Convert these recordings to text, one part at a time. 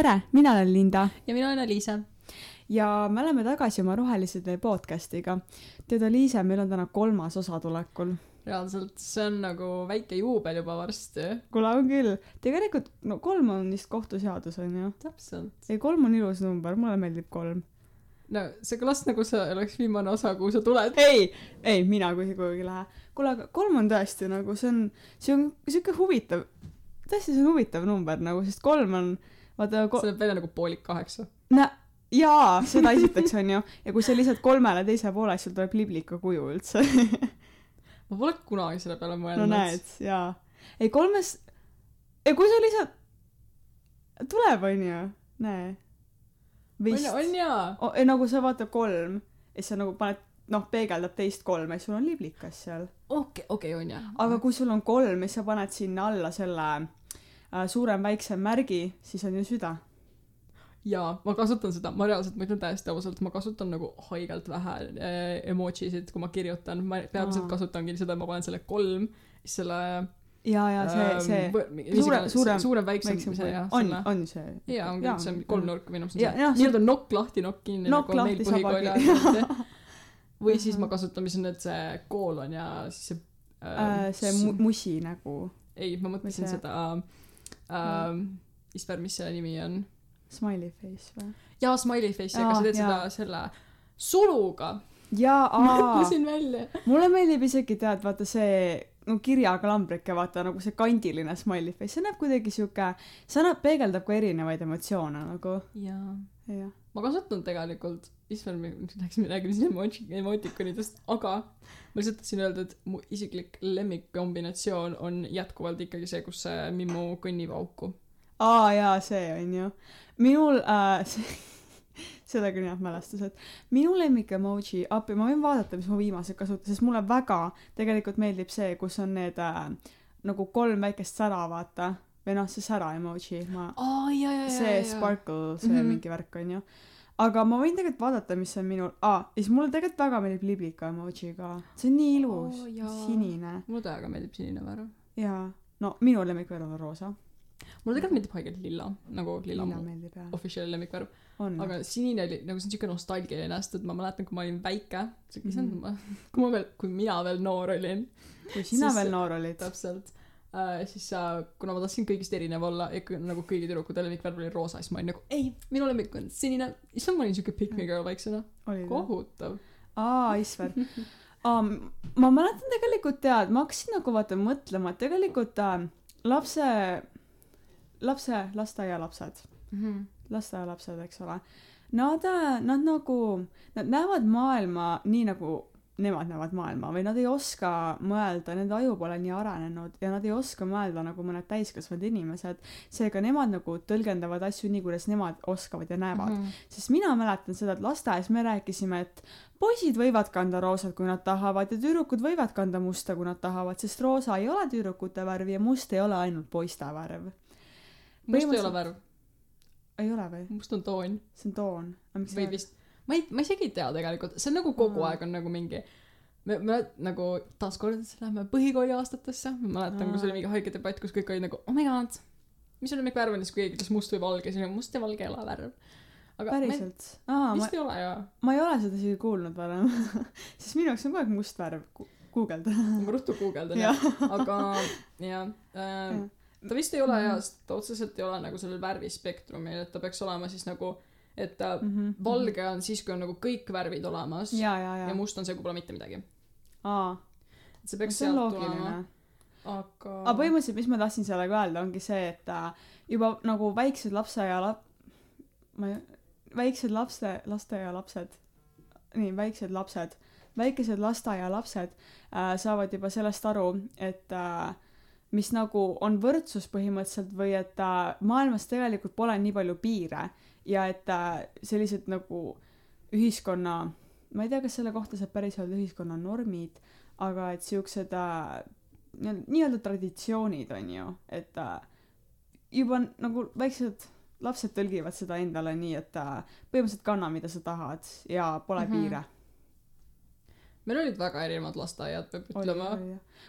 tere, mina olen Linda ja mina olen Liisa. ja me oleme tagasi oma Rohelise tee podcast'iga. tead, Liise, meil on täna kolmas osa tulekul. reaalselt, see on nagu väike juubel juba varsti. kuule, on küll. tegelikult no kolm on vist kohtuseadus on ju. täpselt. ei, kolm on ilus number, mulle meeldib kolm. no see kõlas nagu see oleks viimane osa, kuhu sa tuled. ei, ei, mina kuhugi kuhugi ei lähe. kuule, aga kolm on tõesti nagu see on, see on siuke huvitav, tõesti, see on huvitav number nagu, sest kolm on, vaata ko-, see näeb välja nagu poolik kaheksa. nä-, jaa, seda esiteks on ju. ja kui sa lisad kolmele teise poole, siis sul tuleb liblika kuju üldse. ma pole kunagi selle peale mõelnud. no näed, jaa. ei kolmes, ei kui sa lisad, tuleb onju, näe. vist. on jaa. ei nagu sa vaata kolm ja siis sa nagu paned, noh, peegeldab teist kolme sul on liblikas seal. okei, okei on jaa. aga kui sul on kolm ja sa paned sinna alla selle suurem-väiksem märgi, siis on ju süda. jaa, ma kasutan seda, ma reaalselt, ma ütlen täiesti ausalt, ma kasutan nagu haigelt vähe äh, emojisid, kui ma kirjutan, ma peamiselt kasutangi seda, ma panen selle kolm, siis selle ja, ja see, see suurem, suurem- suurem, väiksem, väiksem see jah, on on see. jaa, ongi see on kolmnurk minu arust on see. see- nii-öelda nokk lahti, nokk kinni Nokk nagu lahti, ajal. või siis ma kasutan, mis on need see koolon ja siis see äh, see mu-, musi nägu, ei, ma mõtlesin see- seda äh,, issand, mis selle nimi on? smiley face või? jaa, smiley face, aga sa teed jaa. seda selle suluga. jaa, aa, mõtlesin välja. mulle meeldib isegi tead, vaata see no kirjakambrike, vaata nagu see kandiline smiley face, see näeb kuidagi sihuke, see annab, peegeldab ka erinevaid emotsioone nagu, jaa. jah. ma kasutan tegelikult, issand, me läksime, räägime siin emotsi-, emotikonidest, aga ma lihtsalt tahtsin öelda, et mu isiklik lemmikkombinatsioon on jätkuvalt ikkagi see, kus see Mimmu kõnnib auku. aa jaa, see on ju. minul äh, sellega on head mälestused. minu lemmik emoji, appi, ma võin vaadata, mis ma viimased kasutasin, sest mulle väga tegelikult meeldib see, kus on need äh, nagu kolm väikest sära, vaata. või noh, see sära emoji, ma, aa, jaa, jaa, see sparkle, see mm. -hmm. mingi värk on ju. Aga ma võin tegelikult vaadata, mis on minul, aa, ja siis mulle tegelikult väga meeldib liblika emoji ka. see on nii ilus jaa. sinine mulle täiega meeldib sinine värv. ja no minu lemmikvärv on roosa. mulle tegelikult meeldib haigelt lilla, nagu lilla lilla meeldib jah. official lemmikvärv, aga sinine oli nagu see on siuke nostalgiline, sest et ma mäletan, kui ma olin väike, issand Mhm. ma, kui ma veel, kui mina veel noor olin, kui sina siis- veel noor olid. täpselt äh,, siis äh, kuna ma tahtsin kõigist erinev olla, ikka nagu kõigi tüdrukute lemmikvärv oli roosa, siis ma olin nagu ei, minu lemmik on sinine, issand, ma olin siuke pick me girl väiksena, kohutav. aa, Isver. aa, ma mäletan tegelikult tead, ma hakkasin nagu vaata mõtlema, et tegelikult äh, lapse, lapse, lasteaialapsed, lasteaialapsed, eks ole, nad, nad nagu, nad näevad maailma nii nagu nemad näevad maailma või nad ei oska mõelda, nende aju pole nii arenenud ja nad ei oska mõelda nagu mõned täiskasvanud inimesed. seega nemad nagu tõlgendavad asju nii, kuidas nemad oskavad ja näevad. Mhm. sest mina mäletan seda, et lasteaias me rääkisime, et poisid võivad kanda roosat, kui nad tahavad ja tüdrukud võivad kanda musta, kui nad tahavad, sest roosa ei ole tüdrukute värv ja must ei ole ainult poiste värv. must ei ole värv, ei ole või? must on toon see on toon. või vist, ma ei, ma isegi ei tea tegelikult, see on nagu kogu Aa. aeg on nagu mingi me, me nagu taaskord lähme põhikooli aastatesse, ma mäletan, kus Aa. oli mingi haige debatt, kus kõik olid nagu oh my god, mis on lemmikvärv on, siis kui keegi ütles must või valge, siis oli must ja valge ei ole värv. aga päriselt? vist, ei ole jaa, ma ei ole seda isegi kuulnud varem. sest minu jaoks on kogu aeg must värv. guugelda. ma ruttu guugeldan jah aga jah äh,, ta vist ei ole Mhm. hea, sest ta otseselt ei ole nagu sellel värvispektrumil, et ta peaks olema siis nagu, et ta Mhm. valge on siis, kui on nagu kõik värvid olemas ja, ja, ja, ja must on see, kui pole mitte midagi. aa, et see peaks on sealt tulema, aga aga põhimõtteliselt, mis ma tahtsin sellega öelda, ongi see, et äh, juba nagu väiksed lapseaia lap-, ma ei, väiksed lapse, lasteaialapsed, nii, väiksed lapsed, väikesed lasteaialapsed äh, saavad juba sellest aru, et äh, mis nagu on võrdsus põhimõtteliselt või et äh, maailmas tegelikult pole nii palju piire ja et äh, sellised nagu ühiskonna, ma ei tea, kas selle kohta saab päris öelda ühiskonna normid, aga et siuksed äh, nii- nii-öelda traditsioonid on ju, et äh, juba nagu väiksed lapsed tõlgivad seda endale nii, et põhimõtteliselt kanna, mida sa tahad ja pole mm. -hmm. piire. meil olid väga erinevad lasteaiad, peab ütlema.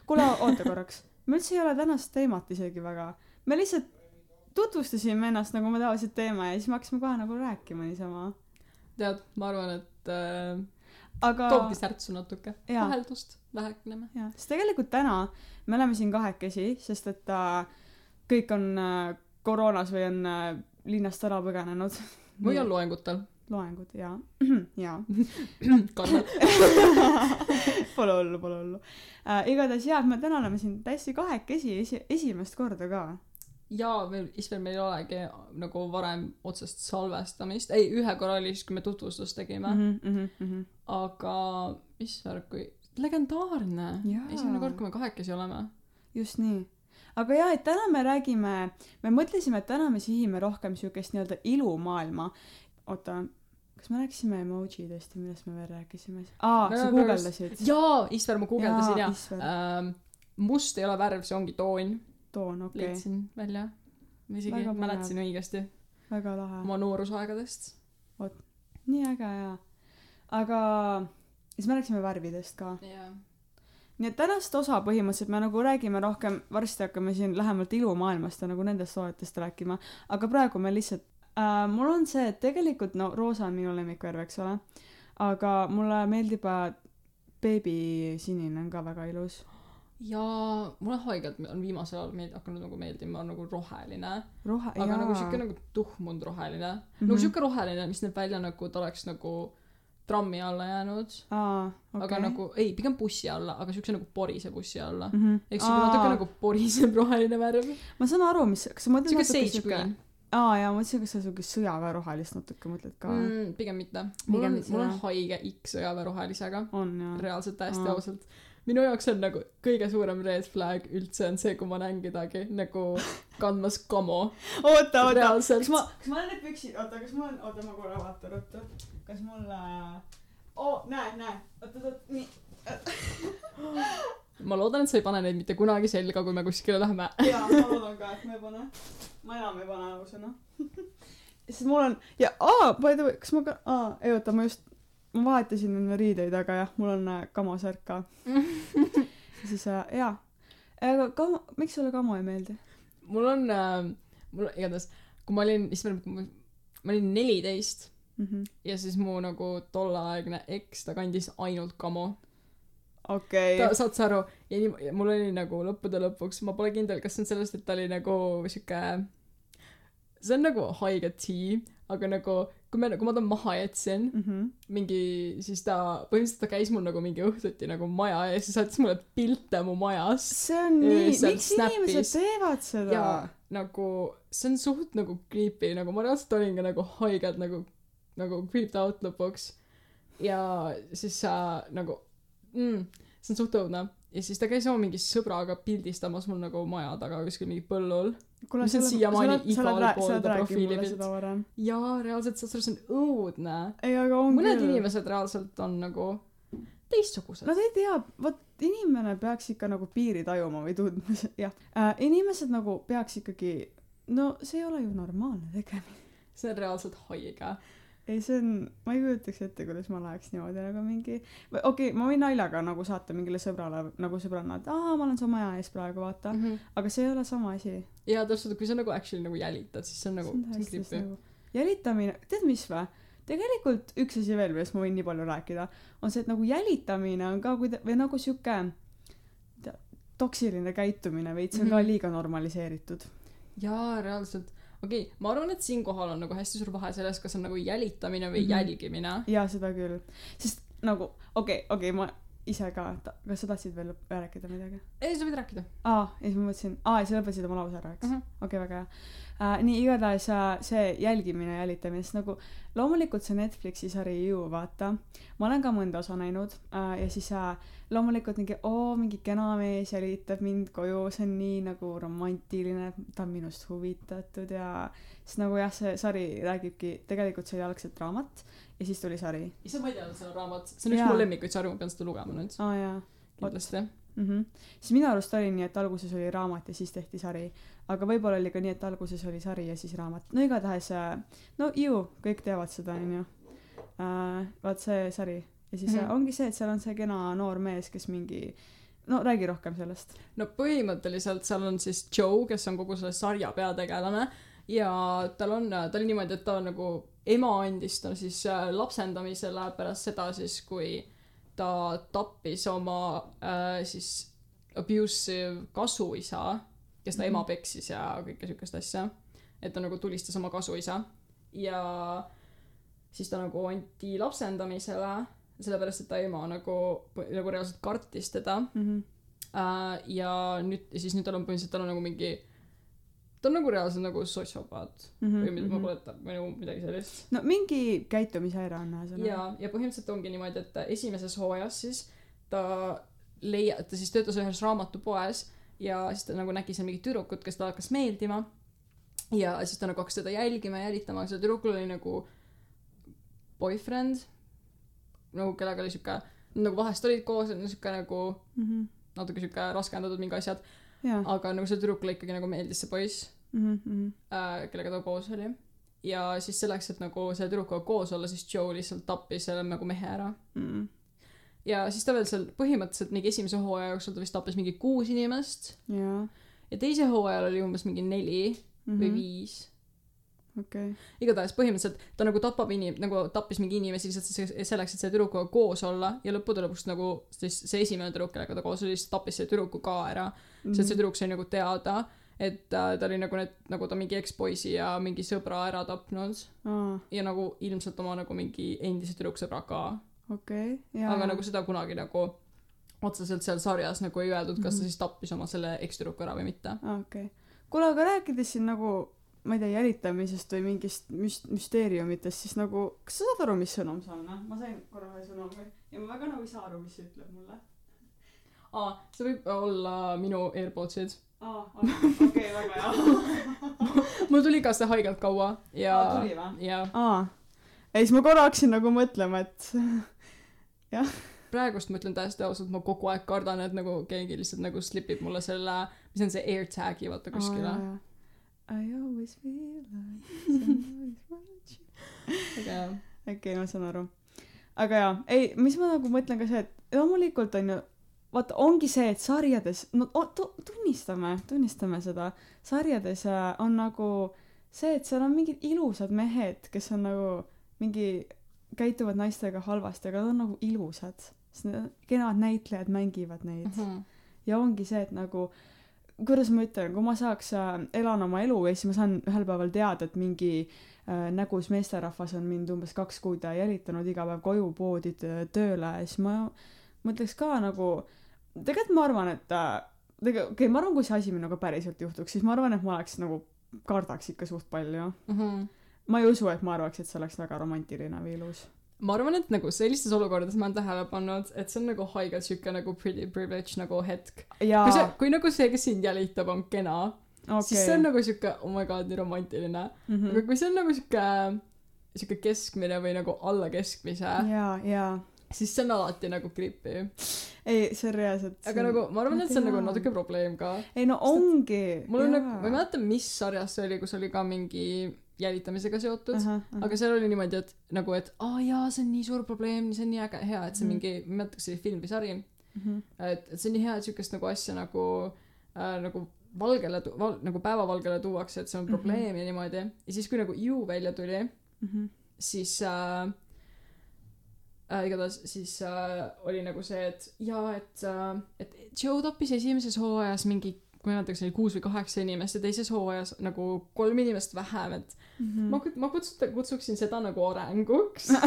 kuule, oota korraks, me üldse ei ole tänast teemat isegi väga, me lihtsalt tutvustasime ennast nagu me tavaliselt teeme ja siis me hakkasime kohe nagu rääkima niisama tead, ma arvan, et äh, aga toobki särtsu natuke. Jaa. vaheldust vähekene. jah, sest tegelikult täna me oleme siin kahekesi, sest et äh, kõik on äh, koroonas või on äh, linnast ära põgenenud. või on loengutel. loengud ja, ja kannad. pole hullu, pole hullu äh,. igatahes jah, me täna oleme siin täiesti kahekesi esi-, esimest korda ka. Ja veel, Isvel, meil ei olegi nagu varem otsest salvestamist. ei, ühe korra oli siis, kui me tutvustust tegime mm. Mm -hmm, mm -hmm. aga mis värk, kui legendaarne. Esimene kord, kui me kahekesi oleme. just nii. aga jaa, et täna me räägime, me mõtlesime, et täna me sihime rohkem siukest nii-öelda ilumaailma. oota, kas me rääkisime emojidest ja millest me veel rääkisime? aa, sa guugeldasid. jaa, Isver, ma guugeldasin ja, ja.. Ähm, must ei ole värv, see ongi toon. toon, okei okay., leidsin välja. ma isegi Väga põnev. mäletasin õigesti väga lahe. oma noorusaegadest. nii äge jaa. aga siis me rääkisime värvidest ka. jaa. nii et tänast osa põhimõtteliselt me nagu räägime rohkem, varsti hakkame siin lähemalt ilumaailmast ja nagu nendest toodetest rääkima, aga praegu me lihtsalt äh,, mul on see, et tegelikult no roosa on minu lemmikvärv, eks ole, aga mulle meeldib äh, beebisinine on ka väga ilus. Ja mulle haigelt on viimasel ajal meeld-, hakanud nagu meeldima nagu roheline. rohe, aga jaa. nagu siuke nagu tuhmunud roheline mm. -hmm. Mhm. nagu siuke roheline, mis näeb välja nagu ta oleks nagu trammi alla jäänud aa, okay.. aga. nagu, ei, pigem bussi alla, aga siukse nagu porise bussi alla mm. Mhm. -hmm. ehk siuke natuke nagu porisem roheline värv. ma saan aru, mis, kas sa mõtled siuke natuke siuke aa jaa, ma mõtlesin, kas sa siukest sõjaväerohelist natuke mõtled ka mm.. pigem mitte. Mul on mul on haige ikk sõjaväerohelisega. reaalselt täiesti ausalt. Minu jaoks on nagu kõige suurem red flag üldse on see, kui ma näen kedagi nagu kandmas kamo. oota, oota, kas. ma, kas ma olen need püksid, oota, kas mul on, oota, ma korra vaatan ruttu. kas mul oo, näe, näe, oot, oot, oot, nii. ma loodan, et sa ei pane neid mitte kunagi selga, kui me kuskile lähme. jaa, ma loodan ka, et ma ei pane. ma enam ei pane ausõna. sest mul on, ja aa, by the way, kas ma ka, aa, ei oota, ma just, ma vahetasin enne riideid, aga jah, mul on äh, kamosärk ka. siis äh, jaa. aga kamo, miks sulle kamo ei meeldi mul on äh,, mul igatahes, kui ma olin, issand, ma olin neliteist mm -hmm.? ja siis mu nagu tolleaegne eks, ta kandis ainult kamo. okei okay., saad sa aru, ja nii, mul oli nagu lõppude lõpuks, ma pole kindel, kas see on sellest, et ta oli nagu sihuke, see on nagu haige tea, aga nagu kui me, kui ma ta maha jätsin, mm -hmm. mingi, siis ta, põhimõtteliselt ta käis mul nagu mingi õhtuti nagu maja ees ja saatis mulle pilte mu majast. see on nii, miks Snapis. inimesed teevad seda ja nagu see on suht nagu creepy, nagu ma reaalselt olin ka nagu haigelt nagu, nagu creeped out lõpuks. ja siis sa nagu mm,, see on suht õudne. ja siis ta käis oma mingi sõbraga pildistamas mul nagu maja taga kuskil mingi põllul. kuule, mis on siiamaani igal pool ta profiilipilt. jaa, reaalselt, see on õudne. mõned küll. inimesed reaalselt on nagu teistsugused. Nad ei tea, vot inimene peaks ikka nagu piiri tajuma või tundma, jah äh,. inimesed nagu peaks ikkagi, no see ei ole ju normaalne tegemine. see on reaalselt haige. ei, see on, ma ei kujutaks ette, kuidas ma läheks niimoodi nagu mingi, okei okay,, ma võin naljaga nagu saata mingile sõbrale nagu sõbranna, et aa, ma olen su maja ees praegu, vaata. Mhm. aga see ei ole sama asi. jaa, täpselt, kui sa nagu actually nagu jälitad, siis see on nagu, nagu jälitamine, tead mis vä? tegelikult üks asi veel, millest ma võin nii palju rääkida, on see, et nagu jälitamine on ka kuida-, või nagu sihuke toksiline käitumine veits on mm -hmm. ka Mhm. liiga normaliseeritud. jaa, reaalselt. Okei okay,, ma arvan, et siinkohal on nagu hästi suur vahe selles, kas on nagu jälitamine või mm -hmm. jälgimine. jaa, seda küll. sest nagu, okei okay,, okei okay,, ma ise ka, kas sa tahtsid veel rääkida midagi? ei, sa võid rääkida aa, ja siis ma mõtlesin, aa, sa lõpetasid oma lause ära, eks mm. okei -hmm. okay,, väga hea äh,. nii, igatahes äh, see jälgimine, jälitamine, sest nagu loomulikult see Netflixi sari You, vaata. ma olen ka mõnda osa näinud äh, ja siis äh, loomulikult mingi, oo, mingi kena mees jälitab mind koju, see on nii nagu romantiline, ta on minust huvitatud ja siis nagu jah, see sari räägibki, tegelikult see oli algselt raamat ja siis tuli sari. issand, ma ei teadnud seda raamat, see on üks mu lemmikuid sarju, ma pean seda lugema nüüd jaa kindlasti. mm. -hmm. siis minu arust oli nii, et alguses oli raamat ja siis tehti sari. aga võib-olla oli ka nii, et alguses oli sari ja siis raamat. no igatahes, no ju, kõik teavad seda, onju. vaat see sari. ja siis mm. -hmm. ongi see, et seal on see kena noor mees, kes mingi no räägi rohkem sellest no põhimõtteliselt seal on siis Joe kes on kogu selle sarja peategelane ja tal on ta oli niimoodi et ta on nagu ema andis ta siis äh, lapsendamisele pärast seda siis kui ta tappis oma äh, siis abusive kasuisa kes ta Mhm. ema peksis ja kõike siukest asja et ta nagu tulistas oma kasuisa ja siis ta nagu anti lapsendamisele sellepärast et ta ema nagu nagu reaalselt kartis teda mm -hmm. äh, ja nüüd siis nüüd tal on põhimõtteliselt tal on nagu mingi ta on nagu reaalselt nagu sotsiopaat Mm -hmm. või mida ma kujutan või nagu midagi sellist no mingi käitumishäire on ühesõnaga ja ja põhimõtteliselt ongi niimoodi et esimeses hooajas siis ta leia- ta siis töötas ühes raamatupoes ja siis ta nagu nägi seal mingit tüdrukut kes talle hakkas meeldima ja siis ta nagu hakkas teda jälgima ja jälitama sellel tüdrukul oli nagu boyfriend nagu kellega oli siuke nagu vahest olid koos siuke nagu mm -hmm. natuke siuke raskendatud mingi asjad ja aga nagu sellele tüdrukule ikkagi nagu meeldis see poiss mm -hmm. äh, kellega ta koos oli ja siis selleks et nagu selle tüdrukuga koos olla siis Joe lihtsalt tappis selle nagu mehe ära Mm -hmm. ja siis ta veel seal põhimõtteliselt mingi esimese hooaja jooksul ta vist tappis mingi kuus inimest ja teise hooajal oli umbes mingi neli mm või -hmm. viis okei. Igatahes põhimõtteliselt ta nagu tapab inim- nagu tappis mingi inimesi lihtsalt se- selleks et selle tüdrukuga koos olla ja lõppude lõpuks nagu siis see esimene tüdruk kellega ta koos oli siis tappis selle tüdruku ka ära. Mhm. sest see tüdruk sai nagu teada et äh, ta oli nagu need nagu ta mingi ekspoisi ja mingi sõbra ära tapnud. Aa. Ja nagu ilmselt oma nagu mingi endise tüdruksõbra ka. Okei jaa. Aga nagu seda kunagi nagu otseselt seal sarjas nagu ei öeldud kas ta Mhm. siis tappis oma selle ekstüdruku ära või mitte. Okei. Kuule aga rääkides siin nagu ma ei tea jälitamisest või mingist müst- müsteeriumitest siis nagu kas sa saad aru mis sõnum see on noh ma sain korra ühe sõnumi ja ma väga nagu ei saa aru mis see ütleb mulle. Aa see võib olla minu AirPodsid. Aa okei väga hea. Mul tuli ka see haigelt kaua ja Aa, tuli või? ja. Aa. Ja siis ma korra hakkasin nagu mõtlema et praegust ma ütlen täiesti ausalt ma kogu aeg kardan et nagu keegi lihtsalt nagu slipib mulle selle mis on see AirTagi vaata kuskile. Jaa, jaa. I always feel like somebody's watching. Aga jah. Okei ma saan aru. Aga jaa ei mis ma nagu mõtlen ka see et loomulikult on ju vaata ongi see et sarjades no tu, tunnistame tunnistame seda. Sarjades äh, on nagu see et seal on mingid ilusad mehed kes on nagu mingi käituvad naistega halvasti aga nad on nagu ilusad. Sest need kenad näitlejad mängivad neid. Mhm. ja ongi see et nagu kuidas ma ütlen kui ma saaks äh, elan oma elu ja siis ma saan ühel päeval teada et mingi äh, nägus meesterahvas on mind umbes kaks kuud jälitanud iga päev koju poodi tö- tööle siis ma mõtleks ka nagu tegelikult ma arvan et äh, tegelikult okei okay, ma arvan kui see asi minuga päriselt juhtuks siis ma arvan et ma oleks nagu kardaks ikka suht palju Mhm. ma ei usu et ma arvaks et see oleks väga romantiline või ilus ma arvan et nagu sellistes olukordades ma olen tähele pannud et see on nagu haigelt siuke nagu pretty privilege nagu hetk. Kui see kui nagu see kes sind jälitab on kena okei. siis see on nagu siuke oh my god nii romantiline. Mhm. aga kui see on nagu siuke siuke keskmine või nagu alla keskmise jaa jaa. siis see on alati nagu creepy. Ei see on reaalselt aga nagu ma arvan et see on nagu natuke probleem ka. Ei no ongi mul on nagu ma ei mäleta mis sarjas see oli kus oli ka mingi jälitamisega seotud. Aga seal oli niimoodi et nagu et aa jaa see on nii suur probleem see on nii äge hea et see Mhm. mingi ma ei mäleta kas see oli film või sari. Et et see on nii hea et siukest nagu asja nagu äh, nagu valgele tu- val, nagu päevavalgele tuuakse et see on Mhm. probleem ja niimoodi. Ja siis kui nagu You välja tuli siis äh, äh, igatahes siis äh, oli nagu see et jaa et äh, et Joe tappis esimeses hooajas mingi kui ma see oli kuus või kaheksa inimest ja teises hooajas nagu kolm inimest vähem et ma kut- ma kutsuta- kutsuksin seda nagu arenguks.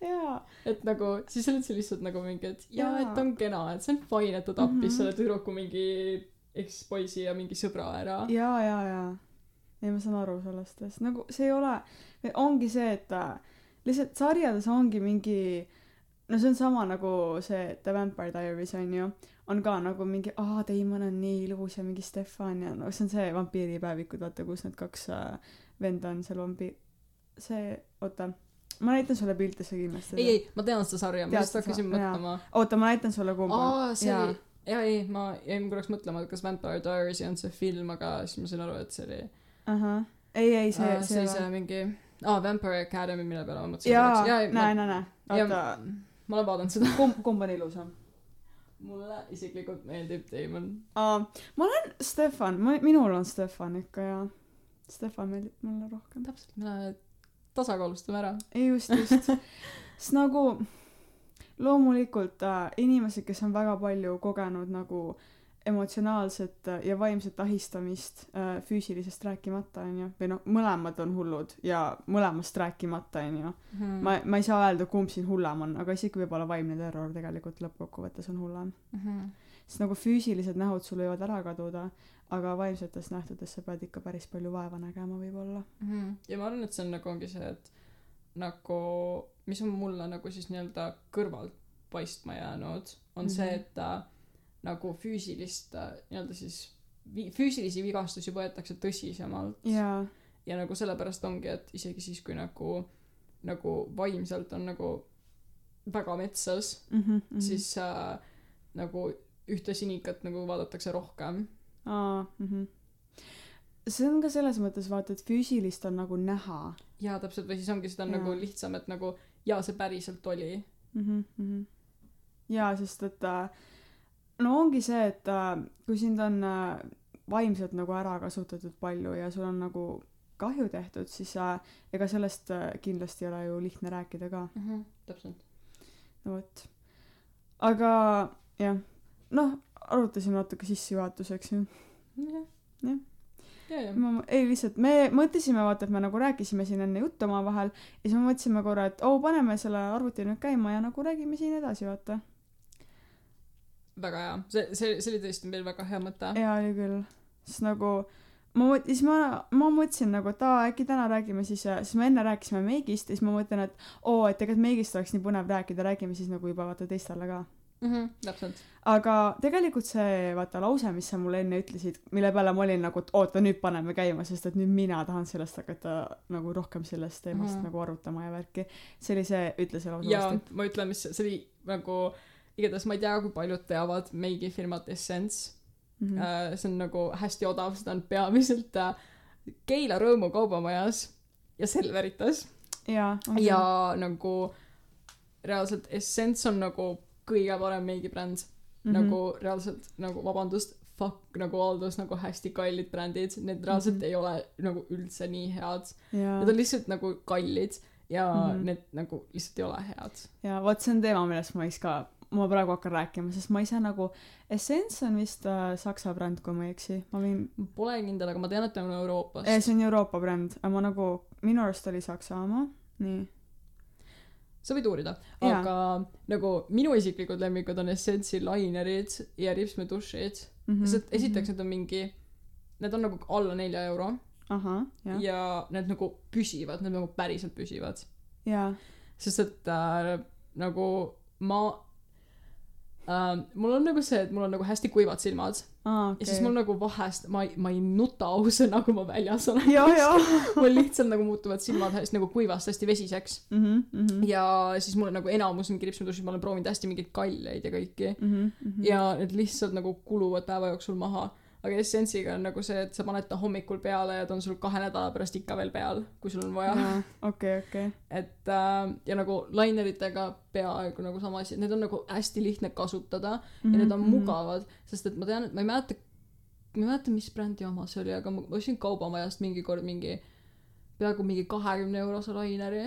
Jaa. Et nagu siis olid see lihtsalt nagu mingi et jaa Jaa. et on kena et see on fine et ta tappis Mhm. selle tüdruku mingi ekspoisi ja mingi sõbra ära. Jaa jaa jaa. Ei ma saan aru sellest sest nagu see ei ole ongi see et äh, lihtsalt sarjades ongi mingi no see on sama nagu see The Vampire Diaries on ju on ka nagu mingi aa Damon on nii ilus ja mingi Stefan ja no see on see vampiiripäevikud vaata kus need kaks äh, venda on seal vampiir see oota ma näitan sulle pilte sa kindlasti ei ei ma tean seda sarja ma seda? hakkasin mõtlema. oota ma näitan sulle kumba aa see Jaa. jaa ei ma jäin korraks mõtlema et kas Vampire Diaries on see film aga siis ma sain aru et see oli ahah. Ei ei see aa, see see see mingi aa Vampire Academy mille peale ma mõtlesin jaa jaa ei, näe ma, näe. näe oota. ma olen vaadanud seda. Kumb kumb on ilusam mulle isiklikult meeldib Damon. aa, ma olen Stefan, ma, minul on Stefan ikka ja Stefan meeldib mulle rohkem. täpselt, me tasakaalustame ära. ei just, just. sest nagu loomulikult äh, inimesed, kes on väga palju kogenud nagu emotsionaalset äh, ja vaimset ahistamist äh, füüsilisest rääkimata onju või noh mõlemad on hullud ja mõlemast rääkimata onju Hmm. ma ma ei saa öelda kumb siin hullem on aga isegi võib-olla vaimne terror tegelikult lõppkokkuvõttes on hullem Mhm. sest nagu füüsilised nähud sul võivad ära kaduda aga vaimsetes nähtudes sa pead ikka päris palju vaeva nägema võib-olla Mhm. ja ma arvan, et see on nagu ongi see, et nagu, mis on mulle nagu siis nii-öelda kõrvalt paistma jäänud, on mm -hmm. see, Mhm. et äh, nagu füüsilist äh, nii-öelda siis vi-, füüsilisi vigastusi võetakse tõsisemalt. Jaa. Ja nagu sellepärast ongi, et isegi siis, kui nagu, nagu vaimselt on nagu väga metsas mm, -hmm. mhm. siis äh, nagu ühte sinikat nagu vaadatakse rohkem. aa mhm. See on ka selles mõttes vaata et füüsilist on nagu näha. Jaa, täpselt, või siis ongi seda on Jaa. nagu lihtsam, et nagu jaa, see päriselt oli. Mhm mhm. Jaa sest et äh, no ongi see et äh, kui sind on äh, vaimselt nagu ära kasutatud palju ja sul on nagu kahju tehtud siis äh, ega sellest kindlasti ei ole ju lihtne rääkida ka mm. -hmm. täpselt. no vot aga jah noh arutasime natuke sissejuhatuseks ju jah. Jah. ja, ja. ma ei lihtsalt me mõtlesime vaata et me nagu rääkisime siin enne juttu omavahel ja siis me mõtlesime korra et oo paneme selle arvuti nüüd käima ja nagu räägime siin edasi vaata väga hea, see, see, see oli tõesti meil väga hea mõte. jaa oli küll sest nagu ma mõt- siis ma ma mõtlesin nagu et aa äkki täna räägime siis siis me enne rääkisime meigist ja siis ma mõtlen et oo et tegelikult meigist oleks nii põnev rääkida räägime siis nagu juba vaata teistele ka Mhm, täpselt. aga tegelikult see vaata lause mis sa mulle enne ütlesid mille peale ma olin nagu et oota nüüd paneme käima sest et nüüd mina tahan sellest hakata nagu rohkem sellest teemast mm. -hmm. nagu arutama ja värki see oli see ütle see lause ja varsti ma ütlen, mis see see oli nagu, igatahes ma ei tea, kui paljud teavad meigi firmat Essence mm mm.. -hmm. see on nagu hästi odav, seda on peamiselt äh, Keila Rõõmu kaubamajas ja Selveritas jaa ja nagu reaalselt Essence on nagu kõige parem meigibränd mm. -hmm. nagu reaalselt nagu vabandust, fuck nagu those nagu hästi kallid brändid, need reaalselt mm. -hmm. ei ole nagu üldse nii head. jaa Need on lihtsalt nagu kallid ja mm. -hmm. need nagu lihtsalt ei ole head. ja vot see on teema millest ma võiks ka ma praegu hakkan rääkima sest ma ise nagu Essence on vist äh, saksa bränd kui ma ei eksi ma võin pole kindel, aga ma tean, et ta on Euroopast see on Euroopa bränd aga ma nagu minu arust oli saksa oma nii sa võid uurida, aga nagu minu isiklikud lemmikud on Essence'i lainerid ja ripsmedušid mm. mm -hmm. sest esiteks need on mingi, need on nagu alla nelja euro ja. ja need nagu püsivad, need nagu päriselt püsivad. sest et äh, nagu ma äh,, mul on nagu see, et mul on nagu hästi kuivad silmad aa okay. ja siis mul nagu vahest, ma ei, ma ei nuta ausõna, kui ma väljas olen. mul lihtsalt nagu muutuvad silmad hästi nagu kuivast hästi vesiseks. mhm mhm ja siis mul nagu enamus mingi ripsmedušid, ma olen proovinud hästi mingeid kalleid ja kõiki. mhm mhm ja need lihtsalt nagu kuluvad päeva jooksul maha. Aga Essence'iga on nagu see, et sa paned ta hommikul peale ja ta on sul kahe nädala pärast ikka veel peal, kui sul on vaja. okei okei et äh, ja nagu laineritega peaaegu nagu sama asi, need on nagu hästi lihtne kasutada mm -hmm. ja need on Mhm, mhm. mugavad, sest et ma tean, et ma ei mäleta, ma ei mäleta, mis brändi oma see oli, aga ma ostsin kaubamajast mingi kord mingi peaaegu mingi kahekümne eurose laineri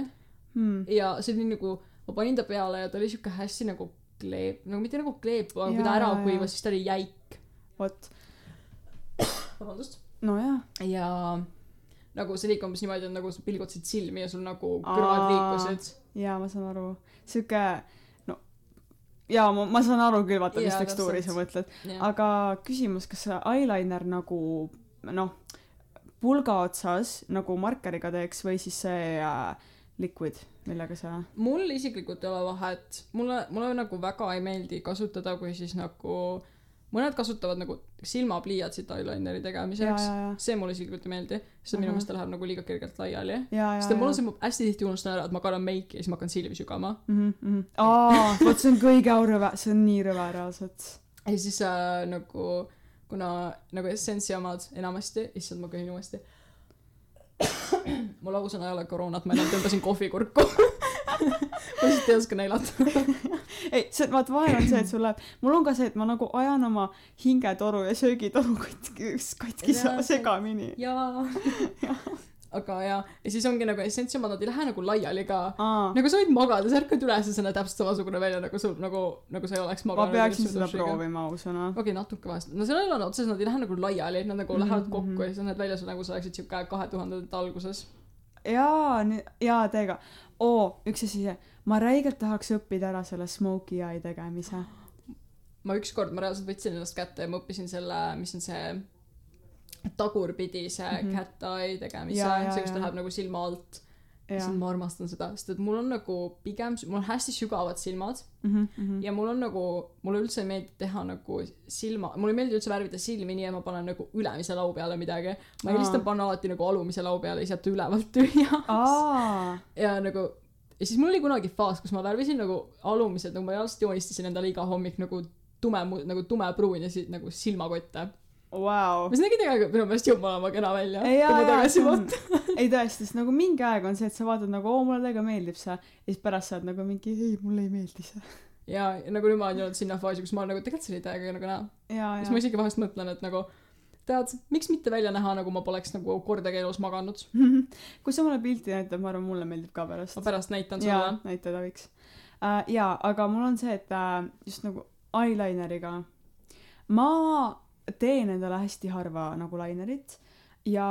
hmm. ja see oli nagu, ma panin ta peale ja ta oli siuke hästi nagu kleep, nagu mitte nagu kleep, aga kui ta ära kuivas, siis ta oli jäik. vot vabandust. nojah. Ja nagu see ikka umbes niimoodi, et nagu sa pilgutasid silmi ja sul nagu kõrvad liikusid. jaa ma saan aru. Siuke no jaa ma ma saan aru küll vaata mis tekstuuri sa mõtled. Aga küsimus kas see eyeliner nagu noh pulga otsas nagu markeriga teeks või siis see äh, liquid millega sa mul isiklikult ei ole vahet, mulle, mulle nagu väga ei meeldi kasutada, kui siis nagu mõned kasutavad nagu silmapliiatsit eyelineri tegemiseks. see mulle isiklikult ei meeldi, sest minu meelest ta läheb nagu liiga kergelt laiali. sest mul on see, ma hästi tihti unustan ära, et ma kannan meiki ja siis ma hakkan silmi sügama. mhm mhm aa vot see on kõige rõve see on nii rõve reaalselt ja siis äh, nagu, kuna nagu Essence'i omad enamasti, issand, ma köhin uuesti. mul ausõna ei ole koroonat, ma enam tõmbasin kohvikurku. ma lihtsalt ei oska näidata. ei, see, vaata vahel on see, et sul läheb, mul on ka see, et ma nagu ajan oma hingetoru ja söögitoru katki, katki segamini. jaa. aga jaa, ja siis ongi nagu essentsiomad, nad ei lähe nagu laiali ka. nagu sa võid magada, sa ärkad üles ja sa näed täpselt samasugune välja nagu sul nagu, nagu sa ei oleks ma maganud. peaksin seda. proovima ausõna. okei okay,, natuke vahest. no seal ei ole otseselt, nad ei lähe nagu laiali, nad nagu Mhm, lähevad mhm. kokku ja siis näed välja sul nagu sa oleksid siuke kahe tuhandete alguses. jaa, jaa, teiega. oo, üks asi, ma räigelt tahaks õppida ära selle smoky eye tegemise. ma ükskord, ma reaalselt võtsin ennast kätte ja ma õppisin selle, mis on see tagurpidise mm Mhm. -hmm. cat eye tegemise see, kus ta läheb nagu silma alt. siis. ma armastan seda, sest et mul on nagu pigem, mul on hästi sügavad silmad Mhm, ja mul on nagu, mulle üldse ei meeldi teha nagu silma, mulle ei meeldi üldse värvida silmi nii, et ma panen nagu ülemise lau peale midagi. ma eelistan panna alati nagu alumise lau peale, lihtsalt ülevalt tühja. aa, ja nagu ja siis mul oli kunagi faas, kus ma värvisin nagu alumised, nagu ma reaalselt joonistasin endale iga hommik nagu tume, nagu tumepruun ja siis nagu silmakotte. vau. mis nägi tegelikult minu meelest jumala kena välja. ei, tõesti, sest nagu mingi aeg on see, et sa vaatad nagu, oo, mulle täiega meeldib see. ja siis pärast sa oled nagu mingi, ei, mulle ei meeldi see. ja nagu nüüd ma olen jõudnud sinna faasi, kus ma olen nagu tegelikult see oli täiega nagu näha. siis ma isegi vahest mõtlen, et nagu tead, miks mitte välja näha, nagu ma poleks nagu kordagi elus maganud. kui sa mulle pilti näitad, ma arvan, mulle meeldib ka pärast ma. pärast näitan sulle., näitada võiks uh,. jaa, aga mul on see, et uh, just nagu eyelineriga, ma teen endale hästi harva nagu lainerit ja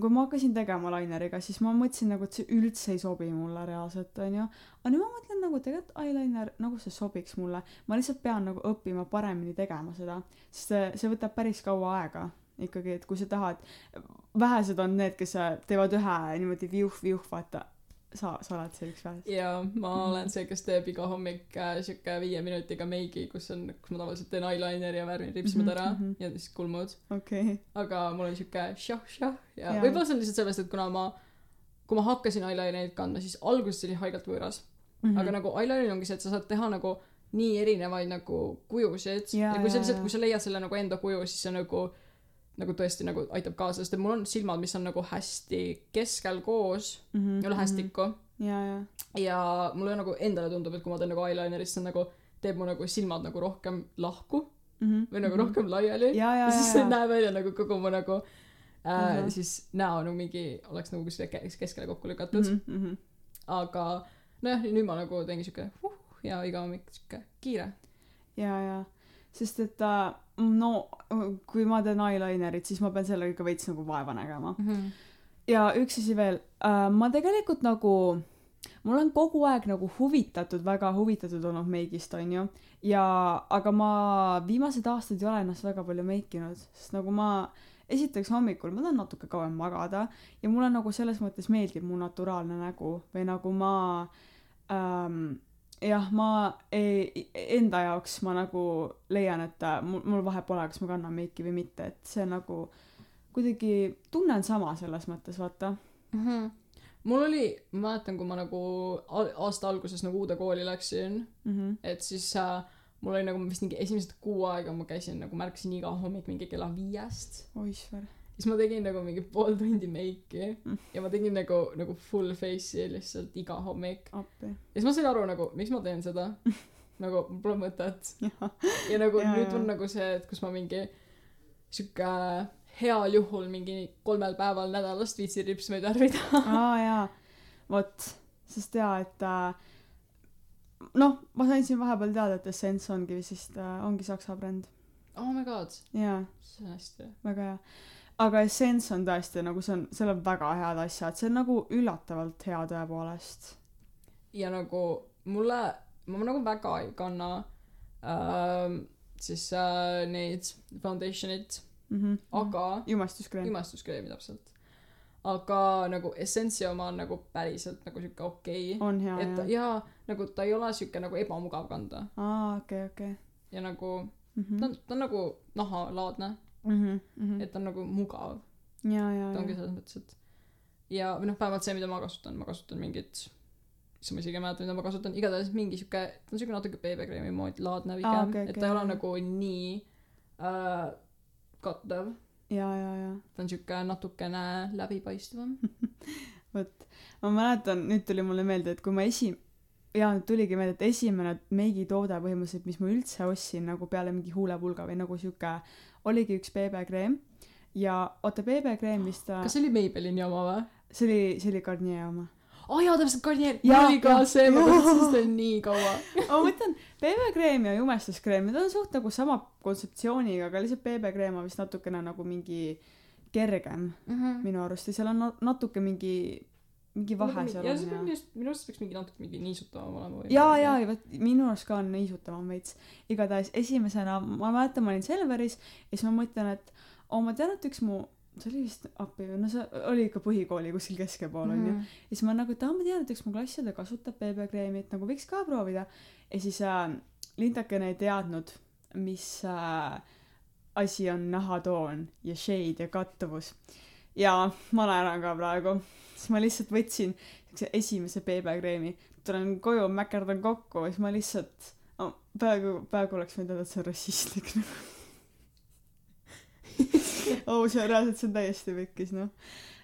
kui ma hakkasin tegema laineriga, siis ma mõtlesin nagu, et see üldse ei sobi mulle reaalselt, onju. aga nüüd ma mõtlen nagu tegelikult eyeliner, nagu see sobiks mulle. ma lihtsalt pean nagu õppima paremini tegema seda, sest see, see võtab päris kaua aega ikkagi, et kui sa tahad, vähesed on need, kes teevad ühe niimoodi viuh-viuh, vaata. sa, sa oled see üks vähest. ja ma olen see, kes teeb iga hommik äh, siuke viie minutiga meigi, kus on, kus ma tavaliselt teen eyelineri ja värvin ripsmed Mhm, ära mhm. ja siis kulmud. okay.. aga mul on siuke šah-šah ja Jaa. võib-olla see on lihtsalt sellest, et kuna ma, kui ma hakkasin eyelinerit kandma, siis alguses oli haigelt võõras mm, Mhm. -hmm. aga nagu eyeliner ongi see, et sa saad teha nagu nii erinevaid nagu kujusid Jaa, ja kui sa jaa, lihtsalt, jaa. kui sa leiad selle nagu enda kuju, siis see nagu nagu tõesti nagu aitab kaasa, sest et mul on silmad, mis on nagu hästi keskel koos mm -hmm. mm -hmm. lähestikku ja, ja, ja mulle nagu endale tundub, et kui ma teen nagu eyelinerit, siis see nagu teeb mu nagu silmad nagu rohkem lahku mm. -hmm. või nagu rohkem laiali ja, ja, ja siis ja, see ja, näeb välja nagu kogu mu nagu äh, uh. -huh. siis näo nagu mingi oleks nagu kuskile ke- keskele kokku lükatud mm. -hmm. Mhm. aga nojah, nüüd ma nagu teengi siuke uh, ja iga hommik siuke kiire. ja, ja, sest et äh, no kui ma teen eyelinerit, siis ma pean sellega ikka veits nagu vaeva nägema. ja üks asi veel äh,, ma tegelikult nagu, mul on kogu aeg nagu huvitatud, väga huvitatud olnud meigist, onju. ja, aga ma viimased aastad ei ole ennast väga palju meikinud, sest nagu ma esiteks hommikul ma tahan natuke kauem magada ja mulle nagu selles mõttes meeldib mu naturaalne nägu või nagu ma ähm, jah, ma ei, enda jaoks ma nagu leian, et äh, mul, mul vahet pole, kas ma kannan meiki või mitte, et see nagu kuidagi tunnen sama selles mõttes, vaata. mm. -hmm. mul oli, ma mäletan, kui ma nagu aasta alguses nagu uude kooli läksin, Mhm. et siis äh, mul oli nagu vist mingi esimesed kuu aega ma käisin nagu märkasin iga hommik mingi kella viiest oisver. Siis ma tegin nagu mingi pool tundi meiki Mm. ja ma tegin nagu nagu full face'i lihtsalt iga hommik ja siis ma sain aru nagu miks ma teen seda. Nagu mul pole mõtet. Ja nagu Ja, nüüd on nagu see et kus ma mingi sihuke heal juhul mingi kolmel päeval nädalast viitsin ripsmeid värvida aa jaa, vot, sest jaa, et äh, noh, ma sain siin vahepeal teada, et Essence ongi vist äh,, ongi saksa bränd. oh my god. Jaa, see on hästi väga hea. Aga Essence on tõesti nagu see on, seal on väga head asjad, see on nagu üllatavalt hea tõepoolest. ja nagu mulle ma nagu väga ei kanna ähm, siis äh, neid foundation'it Mhm. aga jumestuskreem. imestuskreemi täpselt aga nagu Essence'i oma on nagu päriselt nagu sihuke okei okay. et ta, jaa nagu ta ei ole sihuke nagu ebamugav kanda aa, okei, okei. ja nagu Mhm. ta on ta on nagu nahalaadne et ta on nagu mugav. Ta ongi ja. selles mõttes et ja või noh vähemalt see mida ma kasutan. Ma kasutan mingit issand ma isegi ei mäleta mida ma kasutan. Igatahes mingi sihuke ta on sihuke natuke beebekreemi moodi laadne pigem. Aa, okei, et ta ei ole jah. nagu nii äh, kattev. Ja, ja, ja. ta on sihuke natukene läbipaistvam. Vot. Ma mäletan nüüd tuli mulle meelde et kui ma esi- jaa tuligi meelde et esimene meigitoode põhimõtteliselt mis ma üldse ostsin nagu peale mingi huulepulga või nagu siuke oligi üks BB-kreem ja oota BB-kreem vist ta kas see oli Maybellini oma või? See oli see oli Garnier oma. Aa oh, jaa täpselt Garnier. Mul oli ka see ma kasutasin seda nii kaua. Ma mõtlen BB-kreem ja jumestuskreem need on suht nagu sama kontseptsiooniga aga lihtsalt BB-kreem on vist natukene nagu mingi kergem mm -hmm. minu arust. Ja seal on na- natuke mingi mingi vahe seal on ja minu arust peaks mingi natuke mingi niisutavam olema või jaa jaa ja vot minu arust ka on niisutavam veits. Igatahes esimesena ma mäletan ma olin Selveris ja siis ma mõtlen et oo ma tean et üks mu see oli vist appi või no see oli ikka põhikooli kuskil keskepool onju. Mhm. ja siis ma nagu et aa ma tean et üks mu klassiõde kasutab BB-kreemi et nagu võiks ka proovida. Ja siis äh, Lindakene ei teadnud mis äh, asi on nahatoon ja shade ja kattuvus ja ma naeran ka praegu. Siis ma lihtsalt võtsin siukse esimese BB-kreemi tulen koju mäkerdan kokku siis ma lihtsalt oh, peaaegu peaaegu oleks võinud öelda et see on rassistlik nagu oh see on reaalselt see on täiesti pekkis noh.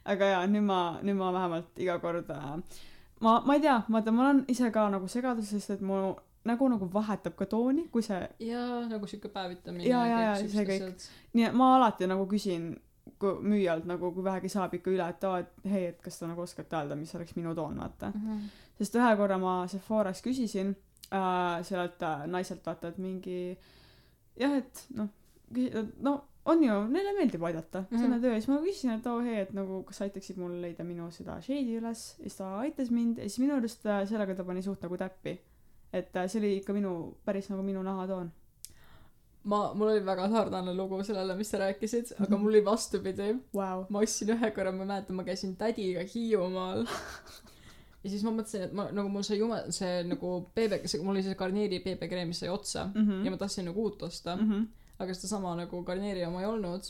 Aga jaa nüüd ma nüüd ma vähemalt iga kord äh, ma ma ei tea vaata ma olen ise ka nagu segaduses et mu nägu nagu vahetab ka tooni kui see jaa nagu siuke päevitamine Jaa, jaa, jaa, see kõik. nii et ma alati nagu küsin müüjalt nagu kui vähegi saab ikka üle et aa et hei et kas te nagu oskate öelda mis oleks minu toon vaata Mhm. sest ühe korra ma Sephoras küsisin äh, sellelt äh, naiselt vaata et mingi jah et noh no on ju neile meeldib aidata mm -hmm. see on töö ja siis ma küsisin et oo hei et nagu kas aitaksid mul leida minu seda shade'i üles ja siis ta aitas mind ja siis minu arust äh, sellega ta pani suht nagu täppi et äh, see oli ikka minu päris nagu minu nahatoon ma mul oli väga sarnane lugu sellele mis sa rääkisid aga mul oli vastupidi Vau. ma ostsin ühe korra ma mäletan ma käisin tädiga Hiiumaal ja siis ma mõtlesin et ma nagu mul sai jume see nagu BB see mul oli see Garnieri BB kreem mis sai otsa Mhm. ja ma tahtsin nagu uut osta Mhm. aga sedasama nagu Garnieri oma ei olnud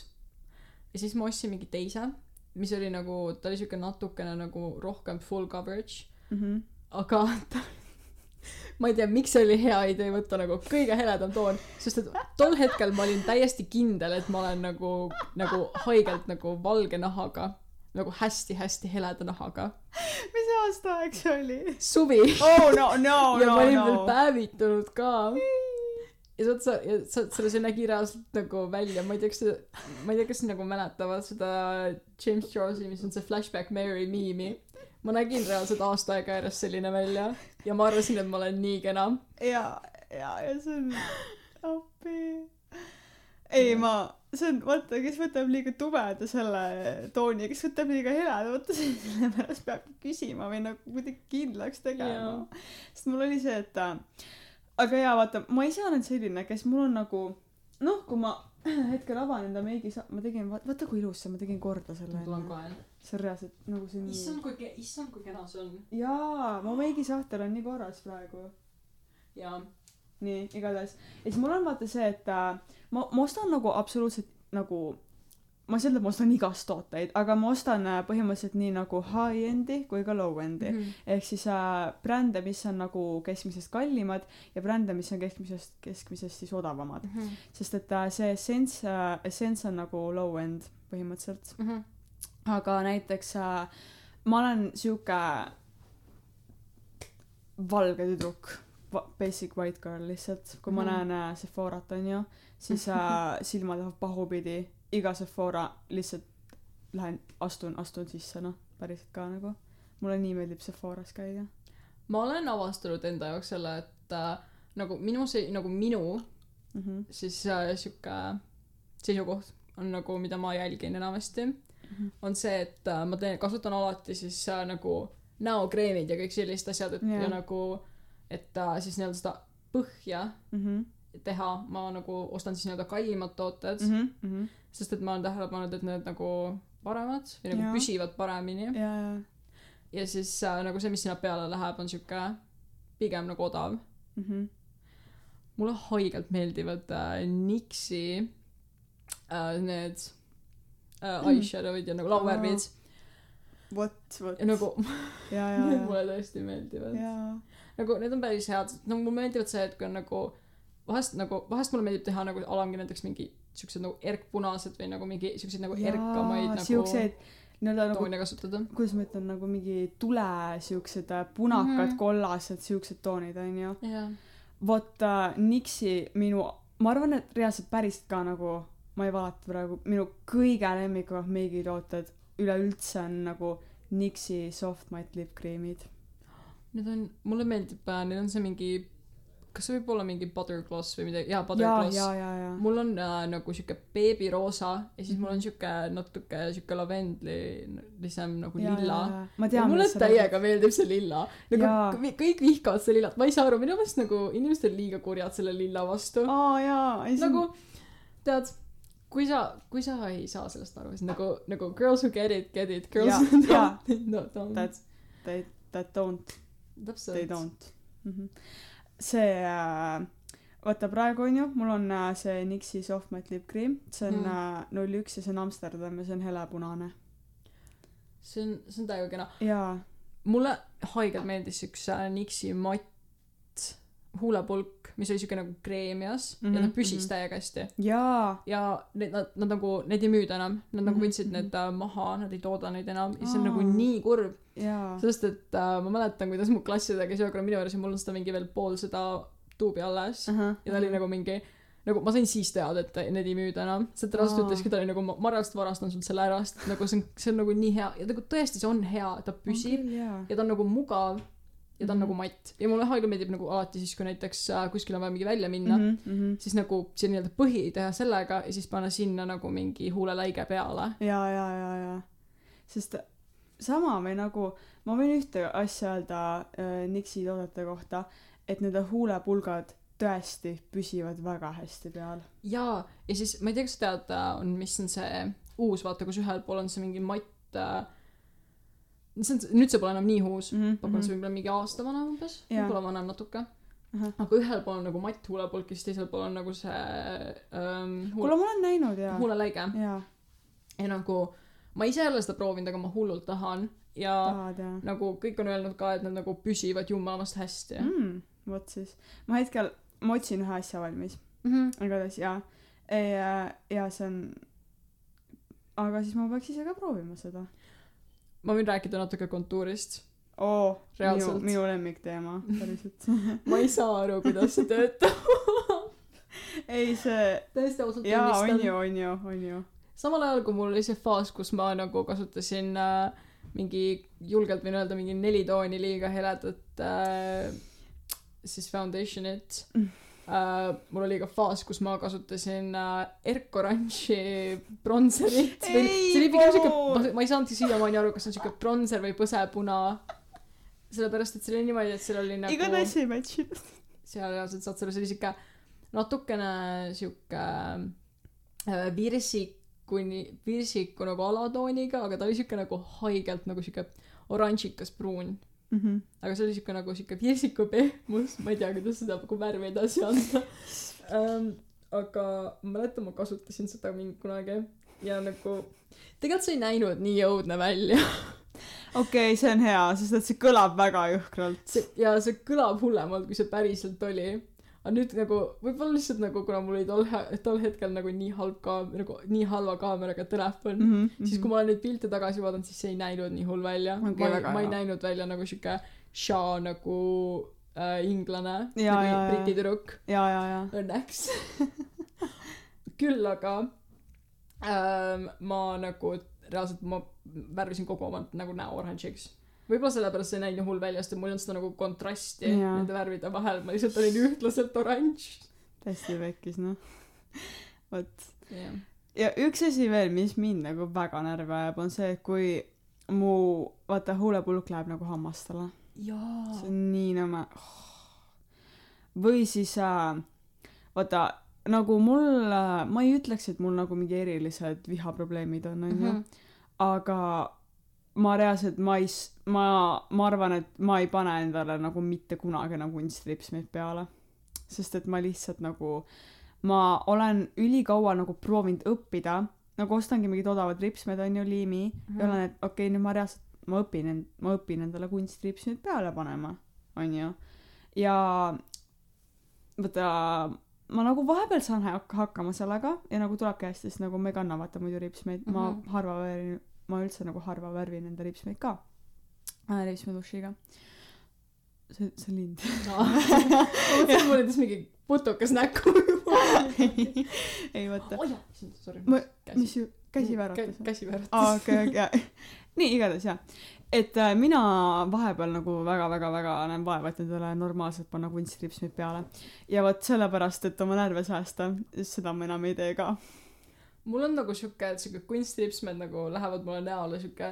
ja siis ma ostsin mingi teise mis oli nagu ta oli siuke natukene nagu rohkem full coverage Mhm. aga ta ma ei tea miks see oli hea idee võtta nagu kõige heledam toon sest et tol hetkel ma olin täiesti kindel et ma olen nagu nagu haigelt nagu valge nahaga nagu hästi-hästi heleda nahaga. Mis aastaaeg see oli? Suvi. Oh no no ja no ma olin no. veel päevitunud ka. Ja sa, sa, ja sa, selle, see nägi reaalselt nagu välja, ma ei tea, kas sa, ma ei tea, kas nagu mäletavad seda James Charles'i, mis on see Flashback Mary miimi. ma nägin reaalselt aasta aega järjest selline välja ja ma arvasin, et ma olen nii kena. ja, ja, ja see on appi. ei, ma, see on, vaata, kes võtab liiga tumeda selle tooni ja kes võtab liiga heleda, vaata sellepärast peabki küsima või nagu kuidagi kindlaks tegema. sest mul oli see, et äh, aga jaa, vaata, ma ise olen selline, kes mul on nagu noh, kui ma hetkel avan enda meigi ma tegin, vaata kui ilus see, ma tegin korda selle. ma tulen kohe. See on reaalselt nagu see on issand, kui, issand, kui kena see on. jaa, mu meigisahtel on nii korras praegu. jaa. nii, igatahes. ja siis mul on vaata see, et äh, ma, ma ostan nagu absoluutselt nagu ma ei saa öelda, et ma ostan igast tooteid, aga ma ostan äh, põhimõtteliselt nii nagu high-end'i kui ka low-end'i mm.. ehk siis äh, brände, mis on nagu keskmisest kallimad ja brände, mis on keskmisest, keskmisest siis odavamad. Mm -hmm. sest et äh, see Essence äh,, Essence on nagu low-end põhimõtteliselt. Mm -hmm. Aga näiteks äh, ma olen sihuke valge tüdruk basic white girl lihtsalt kui ma Mhm. näen äh, Sephorat onju siis äh, silmad lähevad pahupidi iga Sephora lihtsalt lähen astun astun sisse noh päriselt ka nagu mulle nii meeldib Sephoras käia ma olen avastanud enda jaoks selle, et äh, nagu minu see, nagu minu mm -hmm. siis äh, sihuke seisukoht on nagu, mida ma jälgin enamasti mm. On see, et äh, ma teen, kasutan alati siis äh, nagu näokreemid ja kõik sellised asjad, et Jaa. ja nagu, et äh, siis nii-öelda seda põhja Mm -hmm. teha, ma nagu ostan siis nii-öelda kallimad tooted mm, Mm -hmm. sest et ma olen tähele pannud, et need nagu paremad või nagu Jaa. püsivad paremini ja ja ja siis äh, nagu see, mis sinna peale läheb, on sihuke pigem nagu odav mm -hmm. mulle haigelt meeldivad äh, NYX-i äh, need äh, Mm. eyeshadow'id ja nagu lauvärvid vot vot ja nagu ja ja need ja mulle tõesti meeldivad ja nagu need on päris head nagu mulle meeldivad see et kui on nagu vahest nagu vahest mulle meeldib teha nagu alangi näiteks mingi siuksed nagu erkpunased või nagu mingi siukseid nagu erkamaid nagu siukseid nii-öelda nagu toone kasutada. kuidas ma ütlen nagu mingi tule siuksed äh, punakad mm. -hmm. kollased siuksed toonid onju jah. vot äh, Nixi minu ma arvan et reaalselt päriselt ka nagu ma ei valeta praegu minu kõige lemmikumad meigitooted üleüldse on nagu Nixi soft matte lipkreemid Need on, mulle meeldib, neil on see mingi, kas see võib olla mingi butter gloss või midagi, jaa, ja butter gloss. ja ja ja mul on äh, nagu siuke beebiroosa ja siis mul on siuke natuke siuke lavendlilisem nagu ja, lilla. ja, ja. ja mulle täiega meeldib see lilla. nagu kõ- kõik vihkavad seda lillat, ma ei saa aru, minu meelest nagu inimesed on liiga kurjad selle lilla vastu. aa jaa on nagu tead, kui sa, kui sa ei saa sellest aru, siis nagu, nagu girls who get it, get it, girls Jaa, who don't, no don't. That's- they that don't they täpselt. don't mm -hmm. see äh, vaata praegu onju mul on äh, see Nixi soft matte lipkreem see on Mm. äh, null üks ja see on Amsterdam ja see on helepunane see on, see on täiega kena. jaa mulle haigelt meeldis üks äh, Nixi matt huulepulk, mis oli siuke nagu kreemias mm -hmm. ja ta Mhm, püsis mhm. täiega hästi. jaa. Ja need, nad, nad nagu, neid ei müüda enam, nad nagu Mhm, võtsid mhm. need äh, maha, nad ei tooda neid enam. Ja see on nagu nii kurb, sest et äh, ma mäletan, kuidas mu klassiõde käis ühe korra minu juures ja mul on seda mingi veel pool seda tuubi alles. Ahah ja ta oli nagu mingi nagu ma sain siis teada, et neid ei müüda enam, sest Aa. ütleski, ta oli nagu ma ma reaalselt varastan sul selle ära, sest nagu see on, see on nagu nii hea. Ja nagu tõesti, see on hea, ta püsib. Jaa. Ja ta on nagu mugav ja ta on nagu matt ja mulle haigelt meeldib nagu alati siis, kui näiteks äh, kuskil on vaja mingi välja minna mm, -hmm. siis nagu see nii-öelda põhi teha sellega ja siis panna sinna nagu mingi huuleläige peale. jaa jaa jaa jaa sest sama või nagu ma võin ühte asja öelda äh, Nixi toodete kohta et nende huulepulgad tõesti püsivad väga hästi peal jaa, ja siis ma ei tea, kas sa tead, on, mis on see uus, vaata, kus ühel pool on see mingi matt äh, see on, nüüd see pole enam nii uus mm, -hmm. pakun see võib-olla mingi aasta vana umbes, Jaa. võib-olla vanem natuke. Ahah. aga ühel pool on nagu matt huulepulk ja siis teisel pool on nagu see ähm, kuule huule, ma olen näinud jaa huuleläige jaa ja nagu ma ise ei ole seda proovinud, aga ma hullult tahan ja tahad jaa nagu kõik on öelnud ka, et nad nagu püsivad jumalast hästi mm, vot siis ma hetkel ma otsin ühe asja valmis mm. -hmm. igatahes jaa ja ja see on aga siis ma peaks ise ka proovima seda ma võin rääkida natuke kontuurist. oo minu minu lemmikteema päriselt ma ei saa aru, kuidas see töötab. ei see täiesti ausalt jaa on ju on ju on ju samal ajal, kui mul oli see faas, kus ma nagu kasutasin äh, mingi, julgelt võin öelda, mingi neli tooni liiga heledat äh, siis foundation'it Mm. äh,. mul oli ka faas, kus ma kasutasin äh, Erk Orange'i bronzerit. See oli pigem siuke ma ei saanudki siiamaani aru, kas see on siuke bronzer või põsepuna. sellepärast, et see oli niimoodi, et seal oli nagu igatahes ei match inud seal reaalselt saad selle, see oli siuke natukene siuke äh, virsikuni, virsiku nagu alatooniga, aga ta oli siuke nagu haigelt nagu siuke oranžikas pruun. Mhm. aga see oli siuke nagu siuke virsiku pehmus, ma ei tea, kuidas seda nagu värvi edasi anda ähm,. aga ma mäletan, ma kasutasin seda mingi kunagi ja nagu tegelikult see ei näinud nii õudne välja. okei see on hea sest et see kõlab väga jõhkralt ja see kõlab hullemalt, kui see päriselt oli. Aga nüüd nagu võib-olla lihtsalt nagu kuna mul oli tol he- tol hetkel nagu nii halb kaam- nagu nii halva kaameraga telefon mm, mm -hmm. siis kui ma olen neid pilte tagasi vaadanud, siis see ei näinud nii hull välja. Okay,. ma ei, ma ei näinud välja nagu siuke Shaw nagu äh, inglane Jaa, nagu jaa, briti tüdruk. Ja ja ja õnneks. Küll aga ähm, ma nagu reaalselt ma värvisin kogu oma nagu näo oranžiks võib-olla sellepärast see ei näinud hull välja sest mul ei olnud seda nagu kontrasti Jaa. nende värvide vahel. Ma lihtsalt olin ühtlaselt oranž. Täiesti pekkis noh. Vot. Ja üks asi veel mis mind nagu väga närvi ajab on see et kui mu vaata huulepulk läheb nagu hammastele. See on nii nõme. Või siis äh, vaata nagu mul äh, ma ei ütleks et mul nagu mingi erilised vihaprobleemid on onju Mhm. aga ma reaalselt ma ei ma ma arvan et ma ei pane endale nagu mitte kunagi nagu kunstripsmeid peale sest et ma lihtsalt nagu ma olen ülikaua nagu proovinud õppida nagu ostangi mingid odavad ripsmed onju liimi Mhm. ja olen et okei okay, nüüd ma reaalselt ma õpin end- ma õpin endale kunstripsmeid peale panema onju ja vaata ma nagu vahepeal saan hak- hakkama sellega ja nagu tulebki hästi sest nagu ma ei kanna vaata muidu ripsmeid mm -hmm. Mhm. ma harva wearin ma üldse nagu harva värvin enda lipsmeid ka. Äh, lipsmedušiga see see lind. Ma mõtlesin mul endast mingi putukas näkku. Ei vaata. Oh sorry. Ma- mis ju käsi vääratas või? käsi vääratas aa okei okei nii igatahes jah et äh, mina vahepeal nagu väga-väga-väga näen vaeva et endale normaalselt panna kunstilipsmeid peale. Ja vot sellepärast et oma närve säästa seda ma enam ei tee ka mul on nagu siuke et siuke kunstilipsmed nagu lähevad mulle näole siuke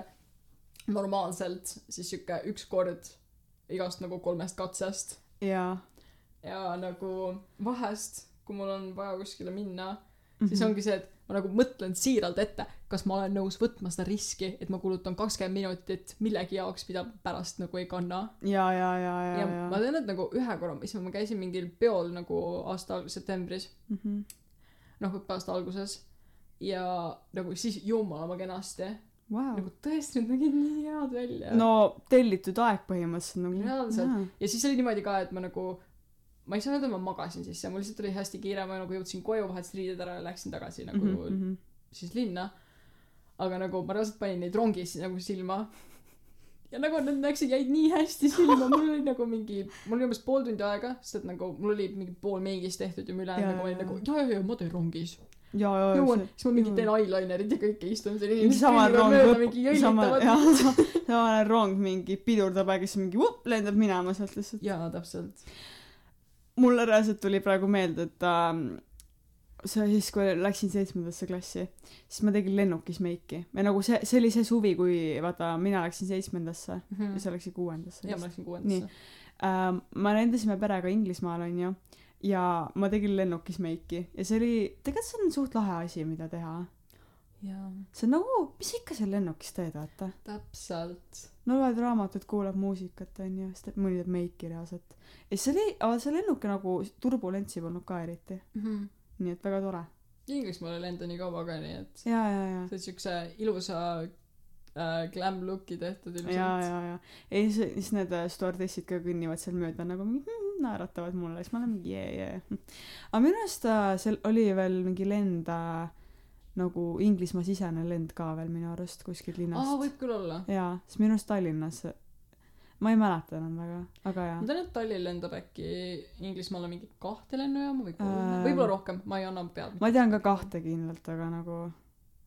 normaalselt siis siuke üks kord igast nagu kolmest katsest. Ja ja nagu vahest kui mul on vaja kuskile minna mm Mhm. siis ongi see et ma nagu mõtlen siiralt ette kas ma olen nõus võtma seda riski et ma kulutan kakskümmend minutit millegi jaoks mida pärast nagu ei kanna. Ja ja ja ja ja ma tean et nagu ühe korra issand ma käisin mingil peol nagu aasta septembris. Mhm. noh õppeaasta alguses ja nagu siis jumala ma kenasti. Vau. nagu tõesti need nägid nii head välja. No tellitud aeg põhimõtteliselt nagu Reaalselt. ja siis oli niimoodi ka et ma nagu ma ei saa öelda et ma magasin sisse mul lihtsalt oli hästi kiire ma nagu jõudsin koju vahetasin riided ära ja läksin tagasi nagu mm -hmm. siis linna. Aga nagu ma reaalselt panin neid rongis nagu silma. Ja nagu need läksid jäid nii hästi silma. Mul oli nagu mingi mul oli umbes pool tundi aega sest et nagu mul oli mingi pool meigist tehtud ja ma ülejäänud Jaa, nagu olin nagu ja ja ja ma teen rongis jõuan siis ma mingi jaa. teen eyelinerit ja kõike istun seal inimesed sama kõnnivad rong mööda mingi jõllitavad sama rong mingi pidurdab ja siis mingi vup lendab minema sealt lihtsalt. Jaa täpselt. Mulle reaalselt tuli praegu meelde et ähm, see siis kui läksin seitsmendasse klassi. Siis ma tegin lennukis meiki. Või nagu see see oli see suvi kui vaata mina läksin seitsmendasse ja sa läksid kuuendasse ja ma läksin kuuendasse. Ähm, ma lendasime perega Inglismaal onju ja ma tegin lennukis meiki ja see oli tegelikult see on suht lahe asi mida teha. See on nagu mis sa ikka seal lennukis teed vaata. Täpselt. No loed raamatut kuulad muusikat onju siis teed mõni teeb meiki reaalselt. Ja siis see oli see lennuk nagu turbulentsi polnud ka eriti. Mm -hmm. nii et väga tore. Inglismaal ei lenda nii kaua ka nii et ja ja ja. sa oled siukse ilusa äh, glam look'i tehtud ja ilmselt. Ja ja ei see- siis need äh, stjuardessid ka kõnnivad seal mööda nagu mingi mm, naeratavad mulle siis ma olen mingi jee jee. Aga minu arust äh, seal oli veel mingi lend äh, nagu Inglismaa sisene lend ka veel minu arust kuskilt aa linnast võib küll olla. Jaa siis minu arust Tallinnas. Ma ei mäleta enam väga aga jaa. Ma tean et Tallinn lendab äkki Inglismaale mingi kahte lennujaama või kolme. Ähm. võib-olla rohkem ma ei anna pead. ma tean ka kahte kindlalt aga nagu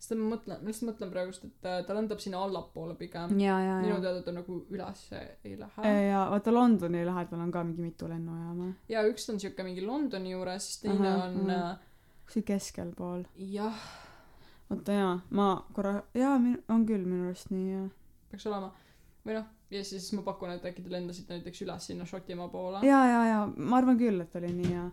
sest ma mõtlen ma lihtsalt mõtlen praegust et äh, ta lendab sinna allapoole pigem. Minu teada ta nagu üles ei lähe. Ja vaata Londoni lähedal on ka mingi mitu lennujaama. Ja üks on siuke mingi Londoni juures siis teine Ahah, on äh, kuskil keskel pool jah. Oota jaa ma korra jaa on küll minu arust nii jaa. Peaks olema. Või noh ja siis ma pakun et äkki te lendasite näiteks üles sinna Šotimaa poole. Jaa jaa jaa ma arvan küll et oli nii jaa.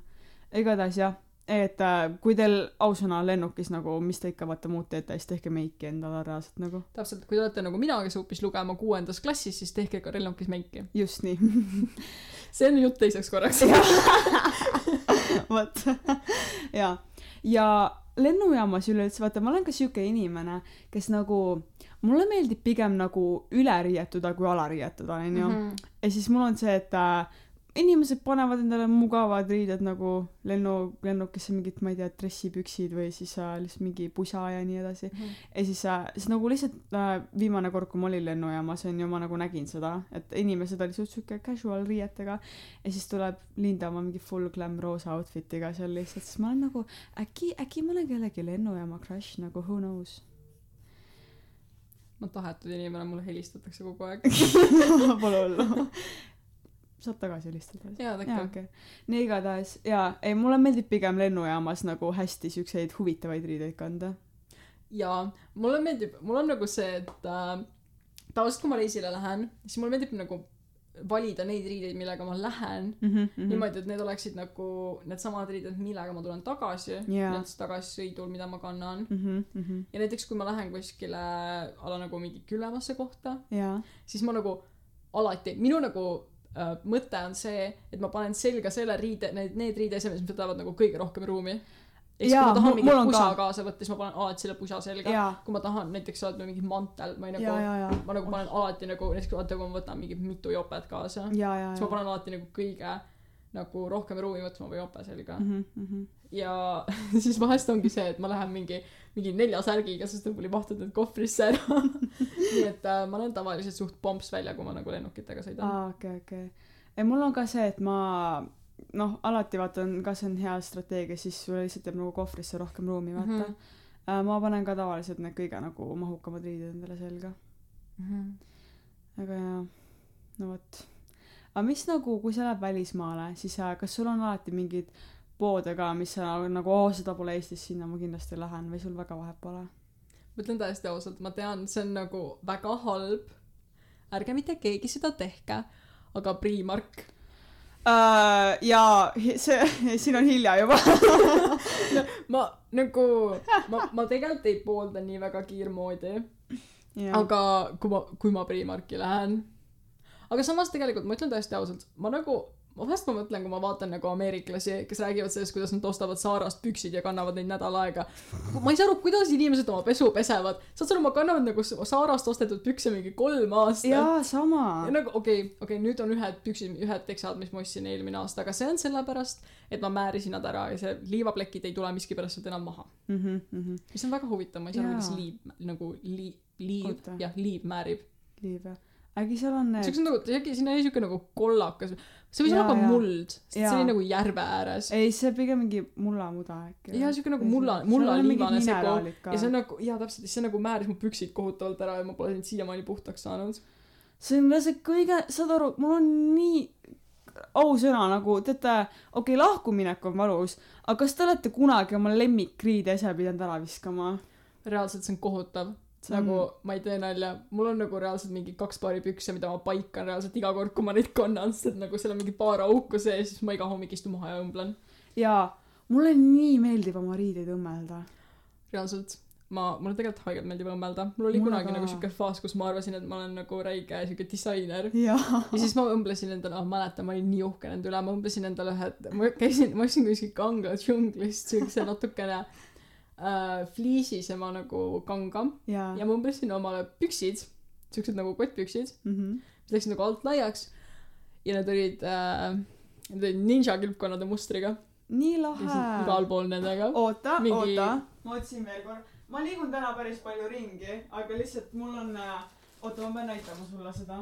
Igatahes jah et äh, kui teil ausõna lennukis nagu mis te ikka vaata muud teete siis tehke meiki endale reaalselt nagu. täpselt kui te olete nagu mina kes õppis lugema kuuendas klassis siis tehke ka lennukis meiki. Just nii. See on jutt teiseks korraks. Vot. Jaa. Ja lennujaamas üleüldse vaata ma olen ka siuke inimene kes nagu mulle meeldib pigem nagu üle riietuda kui ala riietuda onju Mhm. ja siis mul on see et äh, inimesed panevad endale mugavad riided nagu lennu lennukisse mingid ma ei tea dressipüksid või siis äh, lihtsalt mingi pusa ja nii edasi. Ja siis äh, siis nagu lihtsalt äh, viimane kord kui ma olin lennujaamas onju ma nagu nägin seda et inimesed olid suht siuke casual riietega. Ja siis tuleb Linda oma mingi full glam roosa outfit'iga seal lihtsalt siis ma olen nagu äkki äkki ma olen kellegi lennujaama crush nagu who knows. Ma tahetud inimene mulle helistatakse kogu aeg. Pole hullu saad tagasi helistada jaa ikka okei okay. nii igatahes jaa ei mulle meeldib pigem lennujaamas nagu hästi siukseid huvitavaid riideid kanda jaa mulle meeldib mul on nagu see et äh, tavaliselt kui ma reisile lähen siis mulle meeldib nagu valida neid riideid millega ma lähen mm -hmm, mm -hmm. niimoodi et need oleksid nagu needsamad riided millega ma tulen tagasi Jaa. näiteks tagasisõidul mida ma kannan mm -hmm, mm -hmm. ja näiteks kui ma lähen kuskile a la nagu mingi külemasse kohta jaa siis ma nagu alati minu nagu mõte on see et ma panen selga selle riide need need riideesemed mis võtavad nagu kõige rohkem ruumi. Ehk siis kui ma tahan mul- mingi mul on pusa ka. kaasa võtta siis ma panen alati selle pusa selga. Kui ma tahan näiteks saada mingi mantel ma ei nagu ma nagu panen alati nagu näiteks vaata kui ma võtan mingi mitu jopet kaasa siis ma panen alati nagu kõige nagu rohkem ruumi võtma või jope selga. Mm -hmm. Ja siis vahest ongi see, et ma lähen mingi, mingi nelja särgiga, sest mul ei mahtunud need kohvrisse ära. nii et äh, ma olen tavaliselt suht pomps välja, kui ma nagu lennukitega sõidan. aa, okei, okei. ei, mul on ka see, et ma noh, alati vaatan, kas on hea strateegia, siis sulle lihtsalt jääb nagu kohvrisse rohkem ruumi, vaata mm. -hmm. ma panen ka tavaliselt need kõige nagu mahukamad riided endale selga. aga jaa, no vot. aga mis nagu, kui sa lähed välismaale, siis äh, kas sul on alati mingid poode ka, mis sa nagu, oo, seda pole Eestis, sinna ma kindlasti lähen või sul väga vahet pole? ma ütlen täiesti ausalt, ma tean, see on nagu väga halb. ärge mitte keegi seda tehke, aga Primark. Uh, jaa, see, siin on hilja juba. ma nagu, ma, ma tegelikult ei poolda nii väga kiirmoodi, aga aga kui ma, kui ma Primarki lähen. aga samas tegelikult ma ütlen täiesti ausalt, ma nagu, ma vahest ma mõtlen, kui ma vaatan nagu ameeriklasi, kes räägivad sellest, kuidas nad ostavad Zara's püksid ja kannavad neid nädal aega. ma ei saa aru, kuidas inimesed oma pesu pesevad. saad sa aru, ma kannavad nagu Zara's ostetud pükse mingi kolm aastat. jaa, sama ja. nagu okei okay,, okei okay,, nüüd on ühed püksid, ühed teksad, mis ma ostsin eelmine aasta, aga see on sellepärast, et ma määrisin nad ära ja see liivaplekid ei tule miskipärast sealt enam maha. Mhm, mhm. mis on väga huvitav, ma ei saa aru, kuidas Jaa. liiv nagu liiv, liiv jah, liiv määrib. liiv jah. äkki seal on need siukse nagu, äkki siin oli siuke nagu kollakas, see võis Jaa, olla ka muld, sest see Jaa. oli nagu järve ääres. ei, see pigem mingi mullamuda äkki. Jaa, siuke nagu mulla- mullaliivane segu. ja see on nagu, jaa täpselt, ja see nagu määris mu püksid kohutavalt ära ja ma pole neid siiamaani puhtaks saanud. see on see kõige, saad aru, mul on nii ausõna nagu, teate, okei okay,, lahkuminek on valus, aga kas te olete kunagi oma lemmikriide ise pidanud ära viskama? reaalselt see on kohutav. On- nagu ma ei tee nalja, mul on nagu reaalselt mingi kaks paari pükse, mida ma paikan reaalselt iga kord, kui ma neid kannan, sest et nagu seal on mingi paar auku sees, siis ma iga hommik istun maha ja õmblen. jaa, mulle nii meeldib oma riideid õmmelda. reaalselt, ma, mulle tegelikult haigelt meeldib õmmelda. mul oli Mulle kunagi ka. nagu siuke faas, kus ma arvasin, et ma olen nagu räige siuke disainer. ja siis ma õmblesin endale, ma mäletan, ma olin nii uhke nende üle, ma õmblesin endale ühe, ma käisin, ma ostsin kuskil kanga džunglist siukse natukene äh, fliisisema nagu kanga jaa ja. ma õmblesin omale püksid, siuksed nagu kottpüksid, Mhm. mis läksid nagu alt laiaks ja need olid äh,, need olid ninja kilpkonnade mustriga nii ja siis igal lahe. pool nendega. oota Mingi- oota, ma otsin veel korra. ma liigun täna päris palju ringi, aga lihtsalt mul on, oota, ma pean näitama sulle seda.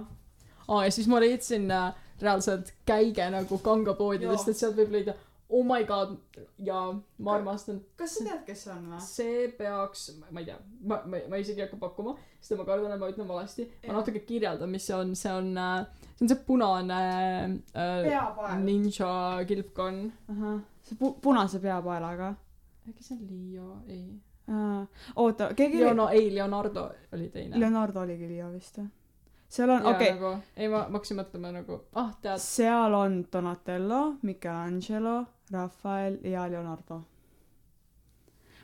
aa ja siis ma leidsin äh, reaalselt käige nagu kangapoodidest, et sealt võib leida oh my god ja ma armastan, kas sa tead, kes see on või? see peaks, ma ei tea, ma, ma, ma isegi ei hakka pakkuma, sest ma kardan, et ma ütlen valesti. ma natuke kirjeldan, mis see on, see on, see on see punane äh, ninja kilpkonn. ahah, see pu-, punase peapaelaga. äkki see on Leo, ei. oota, keegi Leona, ei, Leonardo oli teine. Leonardo oligi Leo vist või? seal on, okei okay., nagu, ei ma, ma hakkasin mõtlema nagu, ah tead, seal on Donatello, Michelangelo, Rafael ja Leonardo.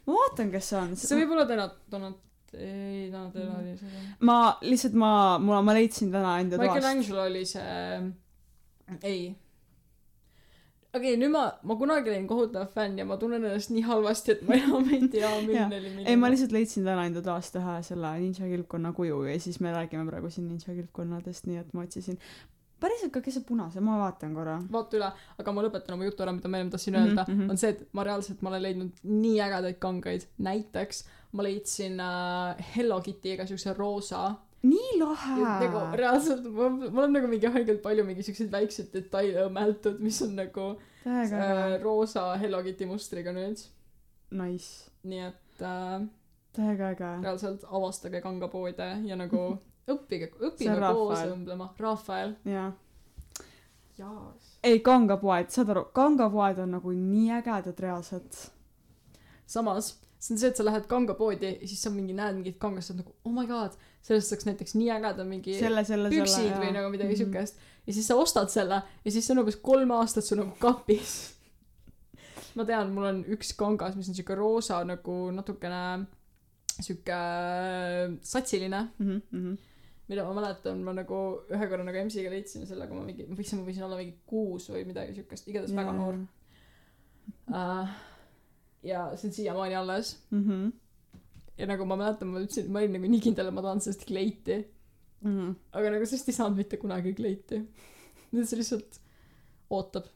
ma vaatan, kes see on. see võib olla täna, Donat-, ei Donatello oli see. ma lihtsalt ma, mul, ma leidsin täna enda toast. Michelangelo oli see, ei. okei okay,, nüüd ma, ma kunagi olin kohutav fänn ja ma tunnen ennast nii halvasti, et ma enam ei tea, milline oli milline. ei, ma lihtsalt leidsin täna enda toast ühe selle ninja kilpkonna kuju ja siis me räägime praegu siin ninja kilpkonnadest, nii et ma otsisin. Päriselt ka, kes see punase, ma vaatan korra. vaata üle, aga ma lõpetan oma jutu ära, mida ma ennem tahtsin Mhm, öelda mm. -hmm. on see, et ma reaalselt, ma olen leidnud nii ägedaid kangaid, näiteks ma leidsin äh, Hello Kitty'ga siukse roosa nii lahe nagu. reaalselt mul mul on nagu mingi haigelt palju mingi siukseid väikseid detaile õmmeldud mis on nagu täiega äh, roosa Hello Kitty mustriga nüüd Nice. nii et äh, täiega äge. reaalselt avastage kangapoode ja nagu õppige on koos õmblema Rafael jaa. ei, kangapoed, saad aru, kangapoed on nagu nii ägedad reaalselt. samas see on see et sa lähed kangapoodi ja siis sa mingi näed mingit kangast sa oled nagu oh my god sellest saaks näiteks nii ägeda mingi selle, selle, selle. püksid või nagu midagi siukest ja siis sa ostad selle ja siis see on umbes kolm aastat sul nagu kapis ma tean mul on üks kangas mis on siuke roosa nagu natukene siuke satsiline mm. -hmm. Mida ma mäletan ma nagu ühe korra nagu EMS-iga leidsin selle kui ma mingi ma võiksin ma võisin olla mingi kuus või midagi siukest igatahes väga noor. Uh, ja see on siiamaani alles. Mm. -hmm. ja nagu ma mäletan ma ütlesin ma olin nagu nii kindel et ma tahan sellest kleiti. Mm -hmm. aga nagu sellest ei saanud mitte kunagi kleiti. Nüüd see lihtsalt ootab.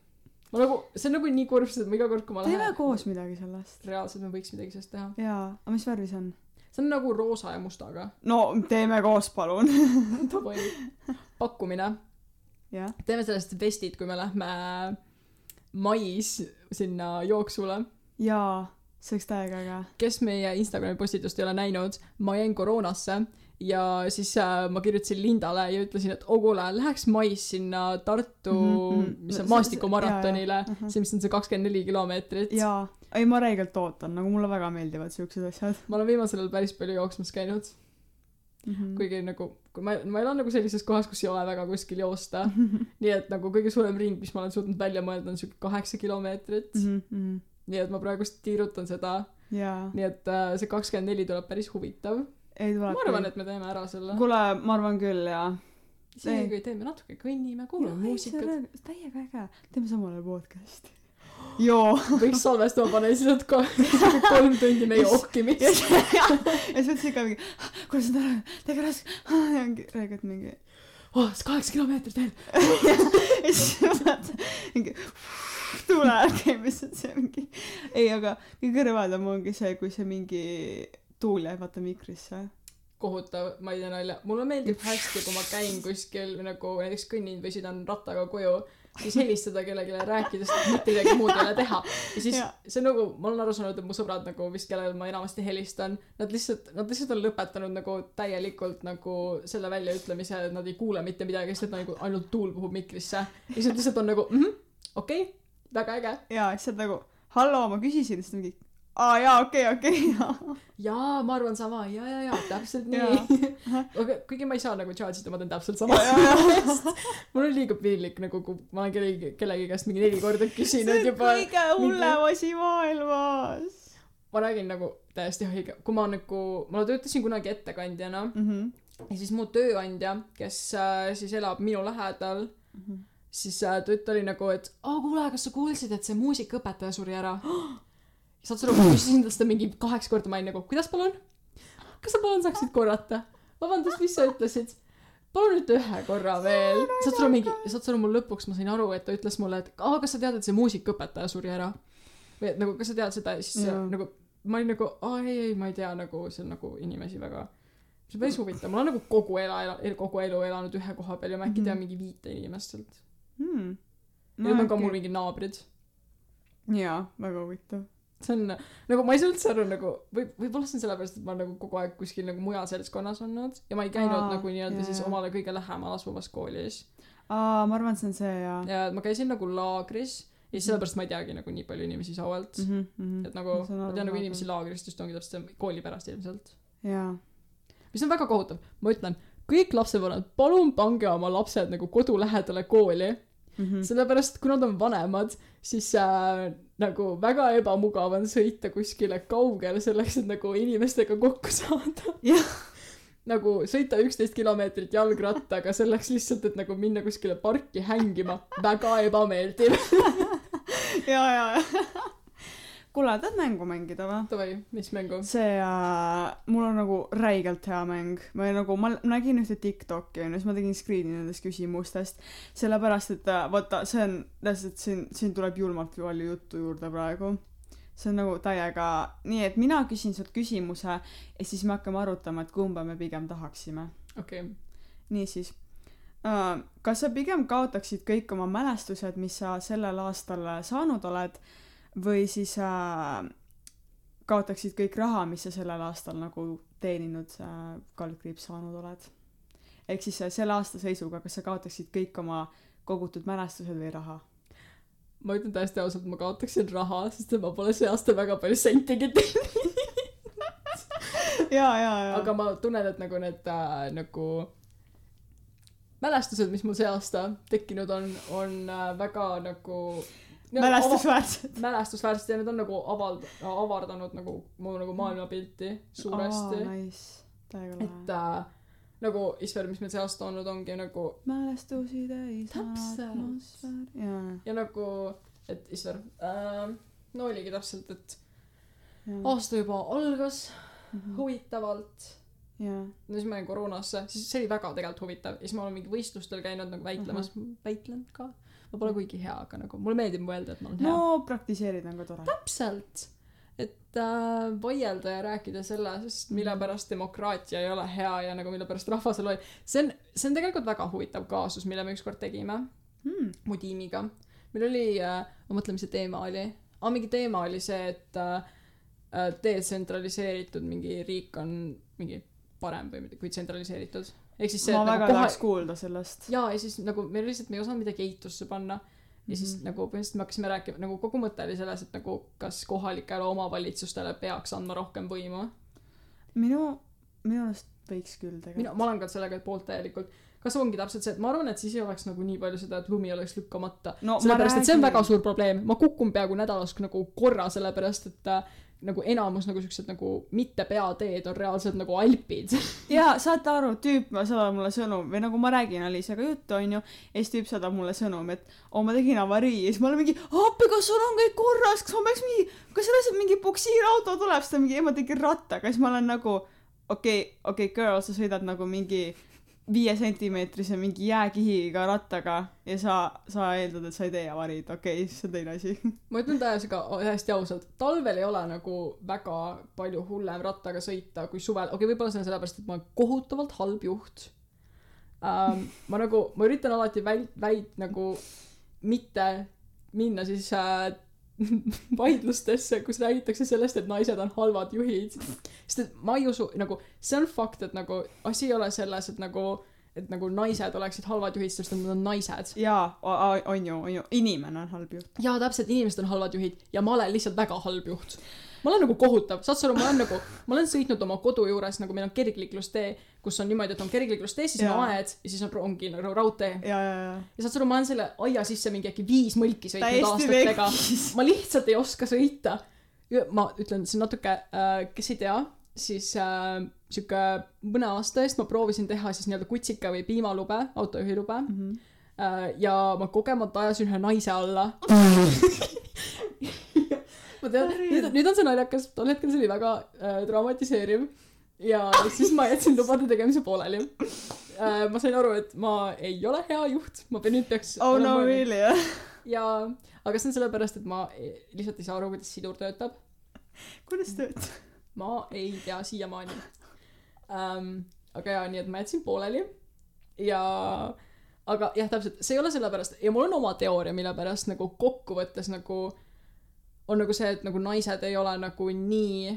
Ma nagu see on nagu nii kurb sest et ma iga kord kui ma teeme lähen koos midagi sellest. Reaalselt me võiks midagi sellest teha. Jaa aga mis värvi see on see on nagu roosa ja mustaga. No teeme koos palun. Davai pakkumine. Teeme sellest vestid kui me lähme mais sinna jooksule. Jaa see oleks täiega äge. Kes meie Instagrami postitust ei ole näinud ma jäin koroonasse ja siis äh, ma kirjutasin Lindale ja ütlesin et oo kuule läheks mais sinna Tartu Mhm, mhm. mis on jaa, ahah. see mis on see kakskümmend neli kilomeetrit. Jaa ei ma räigelt ootan nagu mulle väga meeldivad siuksed asjad. Ma olen viimasel ajal päris palju jooksmas käinud. Mm -hmm. kuigi nagu kui ma ma elan nagu sellises kohas kus ei ole väga kuskil joosta. Nii et nagu kõige suurem ring mis ma olen suutnud välja mõelda on siuke kaheksa kilomeetrit. Mm -hmm. nii et ma praegust tiirutan seda. Jaa. Nii et äh, see kakskümmend neli tuleb päris huvitav. Ma arvan et me teeme ära selle. Kuule ma arvan küll jaa. Isegi kui teeme natuke kõnnime kuulame muusikat. täiega äge. Teeme samal ajal podcast'i joo. Võiks salvestama panna ja siis on ko- kolm tundi meie ja ohkimist siis ja siis mõtlesin ka mingi kuule see on ära täiega raske. Räägid mingi oh, kaheksa kilomeetrit veel. Ja siis vaata mingi tuule all käib lihtsalt see mingi. Ei aga kõige kõrvedam ongi see kui see mingi tuul jääb vaata mikrisse. Kohutav ma ei tee nalja. Mulle meeldib hästi kui ma käin kuskil nagu näiteks kõnnin või sõidan rattaga koju siis helistada kellelegi rääkides et mitte midagi muud ei ole teha. Ja siis Jaa. see on nagu ma olen aru saanud et mu sõbrad nagu vist kellele ma enamasti helistan nad lihtsalt nad lihtsalt on lõpetanud nagu täielikult nagu selle väljaütlemise et nad ei kuule mitte midagi sest et nagu ainult tuul puhub mikrisse. Ja siis nad lihtsalt on nagu mhm okei okay, väga äge. Ja siis saad nagu hallo ma küsisin. Siis ta mingi aa jaa okei okei jaa. Jaa ma arvan sama. Ja ja ja täpselt Jaa. nii aga kuigi ma ei saa nagu charge ida ma teen täpselt sama. Jaa, jaa. mul on liiga piinlik nagu kui ma olen kellegi kellegi käest mingi neli korda see küsinud on juba kõige hullem asi maailmas. Ma räägin nagu täiesti õige. Kui ma nagu ma töötasin kunagi ettekandjana mhm. ja siis mu tööandja kes äh, siis elab minu lähedal Mhm. siis äh, ta oli nagu et aa kuule kas sa kuulsid et see muusikaõpetaja suri ära saad sa aru ma küsisin tast mingi kaheksa korda ma olin nagu kuidas palun? Kas sa palun saaksid korrata? Vabandust mis sa ütlesid? Palun ütle ühe korra veel. saad sa aru mingi saad sa aru mul lõpuks ma sain aru et ta ütles mulle et aa kas sa tead et see muusikaõpetaja suri ära? Või et nagu kas sa tead seda? Ja siis Jaa. nagu ma olin nagu aa ei ei ma ei tea nagu on nagu inimesi väga. See on päris huvitav. Ma olen nagu kogu ela, ela kogu elu elanud ühe koha peal ja ma äkki Mhm. tean mingi viite inimest sealt. Ja nad on ka mul mingid naabrid. Jaa väga huvitav see on nagu ma ei saa üldse aru nagu või võib-olla see on sellepärast et ma olen nagu kogu aeg kuskil nagu mujal seltskonnas olnud ja ma ei käinud Aa, nagu nii-öelda jaa, siis omale kõige lähemal asuvas koolis. Aa ma arvan et see on see jaa. Ja ma käisin nagu laagris ja siis sellepärast ma ei teagi nagu nii palju inimesi Sauelt mhm mhm. Et nagu Ma ma tean nagu inimesi laagrist just ongi täpselt see kooli pärast ilmselt. Jaa. Mis on väga kohutav. Ma ütlen kõik lapsevanemad palun pange oma lapsed nagu kodu lähedale kooli. Mhm. Sellepärast kui nad on vanemad siis äh, nagu väga ebamugav on sõita kuskile kaugele selleks et nagu inimestega kokku saada. Jah. Nagu sõita üksteist kilomeetrit jalgrattaga selleks lihtsalt et nagu minna kuskile parki hängima. Väga ebameeldiv. Jaa jaa kuule tahad mängu mängida või? Davai mis mängu? See äh, mul on nagu räigelt hea mäng. Ma nagu ma nägin ühte Tiktoki onju siis ma tegin screen'i nendest küsimustest. Sellepärast et äh, vaata see on lihtsalt siin siin tuleb julmalt palju juttu juurde praegu. See on nagu täiega nii et mina küsin sult küsimuse ja siis me hakkame arutama et kumba me pigem tahaksime. Okei. Okay. niisiis äh, kas sa pigem kaotaksid kõik oma mälestused mis sa sellel aastal saanud oled või siis äh, kaotaksid kõik raha mis sa sellel aastal nagu teeninud äh, kaldkriips saanud oled. Ehk siis äh, selle aasta seisuga kas sa kaotaksid kõik oma kogutud mälestused või raha? Ma ütlen täiesti ausalt ma kaotaksin raha sest ma pole see aasta väga palju sentigi teeninud jaa jaa jaa. Aga ma tunnen et nagu need äh, nagu mälestused mis mul see aasta tekkinud on on äh, väga nagu mälestusväärsed. mälestusväärsed ja need on nagu avald- avardanud nagu mu nagu maailmapilti suuresti. Aa nice. Et äh, nagu Isver mis meil see aasta olnud ongi nagu mälestusi täis atmosfäär jaa. Ja nagu et Isver äh, no oligi täpselt et jaa. aasta juba algas Mhm. huvitavalt. Jaa. No siis ma jäin koroonasse siis see oli väga tegelikult huvitav. Ja siis ma olen mingi võistlustel käinud nagu väitlemas. Mhm. väitlenud ka ma pole kuigi hea, aga nagu mulle meeldib mõelda, et ma olen hea no praktiseerida on ka tore. täpselt, et äh, vaielda ja rääkida sellest, mille pärast demokraatia ei ole hea ja nagu mille pärast rahvas on loll. see on, see on tegelikult väga huvitav kaasus, mille me ükskord tegime Hmm. mu tiimiga. meil oli äh,, ma mõtlen, mis see teema oli ah,. mingi teema oli see, et äh, äh, detsentraliseeritud mingi riik on mingi parem või kui tsentraliseeritud. Ehk siis see, ma et väga nagu koha- tahaks kuulda sellest. jaa, ja siis nagu meil lihtsalt, me ei osanud midagi eitusse panna. ja siis Mhm. nagu põhimõtteliselt me hakkasime rääkima, nagu kogu mõte oli selles, et nagu kas kohalikele omavalitsustele peaks andma rohkem võimu. minu, minu arust võiks küll mina, tegelikult. ma olen ka sellega poolt täielikult. kas ongi täpselt see, et ma arvan, et siis ei oleks nagu nii palju seda, et lumi oleks lükkamata. no sellepärast, et see on väga suur probleem. ma kukun peaaegu nädalas nagu korra, sellepärast et äh, nagu enamus nagu siuksed nagu mitte peateed on reaalselt nagu alpid. jaa, saate aru, tüüp saadab mulle sõnum. Või nagu ma räägin Aliisega juttu, onju, ja siis tüüp saadab mulle sõnum, et oo, ma tegin avarii. Ja siis ma olen mingi, appi, kas sul on kõik korras, kas ma peaks mingi, kas reaalselt mingi puksiirauto tuleb, siis ta mingi, ei ma tegin rattaga, siis ma olen nagu okei okay,, okei okay,, girl, sa sõidad nagu mingi viie sentimeetrise mingi jääkihiga rattaga ja sa, sa eeldad, et sa ei tee avariid, okei okay,, see on teine asi. ma ütlen täiesti, täiesti ausalt, talvel ei ole nagu väga palju hullem rattaga sõita kui suvel, okei okay,, võib-olla see on sellepärast, et ma olen kohutavalt halb juht ähm,. ma nagu, ma üritan alati väl-, väid- nagu mitte minna siis äh, vaidlustesse, kus räägitakse sellest, et naised on halvad juhid. sest et ma ei usu, nagu see on fakt, et nagu asi ei ole selles, et nagu, et nagu naised oleksid halvad juhid, sest nad on naised. jaa, on ju, on ju, inimene on halb juht. jaa, täpselt, inimesed on halvad juhid ja ma olen lihtsalt väga halb juht. ma olen nagu kohutav, saad sa aru, ma olen nagu, ma olen sõitnud oma kodu juures, nagu meil on kergliiklustee, kus on niimoodi, et on kergliiklustee, siis on aed ja siis on rongi nagu raudtee. ja, ja, ja. ja saad sa aru, ma olen selle aia sisse mingi äkki viis mõlki sõitnud aastatega. ma lihtsalt ei oska sõita. ma ütlen, see on natuke äh,, kes ei tea, siis äh, sihuke mõne aasta eest ma proovisin teha siis nii-öelda kutsika või piimalube, autojuhilube Mhm. äh, ja ma kogemata ajasin ühe naise alla. ma tean, nüüd, nüüd on see naljakas, tol hetkel see oli väga äh, traumatiseeriv ja siis ma jätsin lubade tegemise pooleli äh,. ma sain aru, et ma ei ole hea juht, ma pean nüüd peaks oh no really, jah? ja, aga see on sellepärast, et ma ei- lihtsalt ei saa aru, kuidas sidur töötab. kuidas töötab? ma ei tea siiamaani ähm,. aga jaa, nii et ma jätsin pooleli ja aga jah, täpselt, see ei ole sellepärast ja mul on oma teooria, mille pärast nagu kokkuvõttes nagu on nagu see, et nagu naised ei ole nagu nii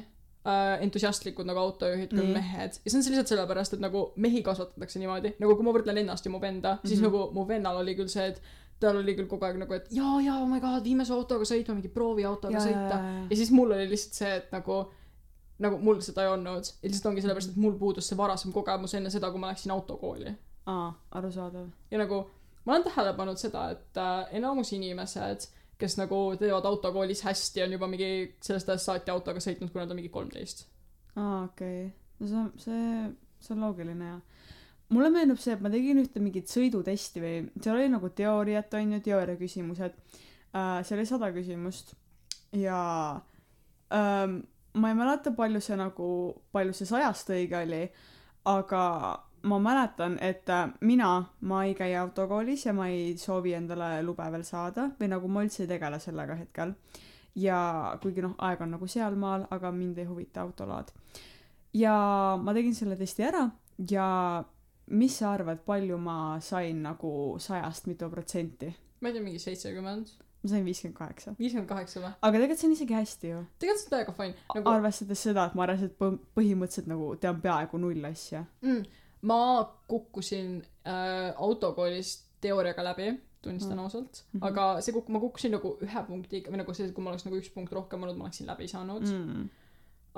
äh, entusiastlikud nagu autojuhid kui Nii. mehed ja see on lihtsalt sellepärast, et nagu mehi kasvatatakse niimoodi, nagu kui ma võrdlen ennast ja mu venda mm, -hmm. siis Mhm. nagu mu vennal oli küll see, et tal oli küll kogu aeg nagu, et jaa, jaa, oh my god, viime su autoga sõitma, mingi prooviautoga sõita. ja siis mul oli lihtsalt see, et nagu nagu mul seda ei olnud ja lihtsalt ongi sellepärast, et mul puudus see varasem kogemus enne seda, kui ma läksin autokooli aa, arusaadav. ja nagu ma olen tähele pannud seda, et äh, enamus inimesed, kes nagu teevad autokoolis hästi, on juba mingi sellest ajast saati autoga sõitnud, kui nad on mingi kolmteist. aa, okei okay.. no see, see, see on loogiline ja mulle meenub see, et ma tegin ühte mingit sõidutesti või seal oli nagu teooriat on ju, teooria küsimused äh,. seal oli sada küsimust ja ähm, ma ei mäleta, palju see nagu, palju see sajast õige oli, aga ma mäletan, et äh, mina, ma ei käi autokoolis ja ma ei soovi endale lube veel saada või nagu ma üldse ei tegele sellega hetkel. ja kuigi noh, aeg on nagu sealmaal, aga mind ei huvita autolaad. ja ma tegin selle testi ära ja mis sa arvad, palju ma sain nagu sajast, mitu protsenti? ma ei tea, mingi seitsekümmend, ma sain viiskümmend kaheksa. viiskümmend kaheksa või? aga tegelikult see on isegi hästi ju. tegelikult see on täiega fine. nagu... arvestades seda, et ma põ- põhimõtteliselt nagu tean peaaegu null asja. mm, ma kukkusin äh, autokoolis teooriaga läbi, tunnistan Mm. ausalt mm. -hmm. aga see kuk-, ma kukkusin nagu ühe punktiga või nagu see, kui ma oleks nagu üks punkt rohkem olnud, ma oleksin läbi saanud mm..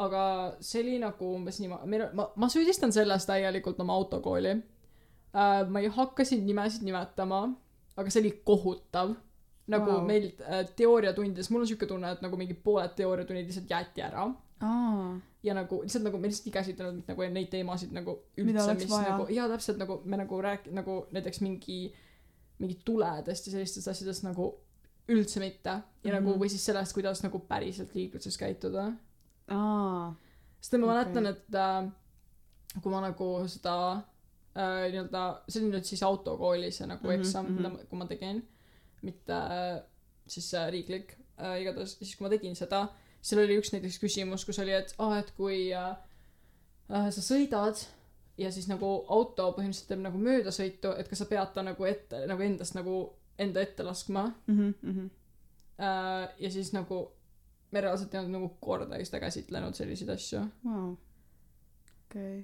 Aga see oli nagu umbes nii, ma, ma, ma süüdistan selles täielikult oma autokooli äh,. ma ei hakka siin nimesid nimetama, aga see oli kohutav. nagu wow. meil äh, teooriatundides, mul on siuke tunne, et nagu mingi pooled teooriatunnid lihtsalt jäeti ära ja nagu lihtsalt nagu me lihtsalt ei käsitlenud mitte nagu neid teemasid nagu üldse, mis vaja. nagu jaa täpselt nagu me nagu rääk- nagu näiteks mingi mingi tuledest ja sellistest asjadest nagu üldse mitte ja nagu Mhm. või siis sellest kuidas nagu päriselt liikluses käituda sest ma mäletan et äh, kui ma nagu seda äh, nii-öelda see oli nüüd siis autokoolis see nagu Mhm, eksam mhm. mida ma- kui ma tegin mitte äh, siis äh, riiklik äh, igatahes siis kui ma tegin seda seal oli üks näiteks küsimus kus oli et aa et kui äh, äh, sa sõidad ja siis nagu auto põhimõtteliselt teeb nagu möödasõitu et kas sa pead ta nagu ette nagu endast nagu enda ette laskma? Mhm, mhm. äh, ja siis nagu me reaalselt ei olnud nagu kordagi seda käsitlenud selliseid asju. Vau. okei.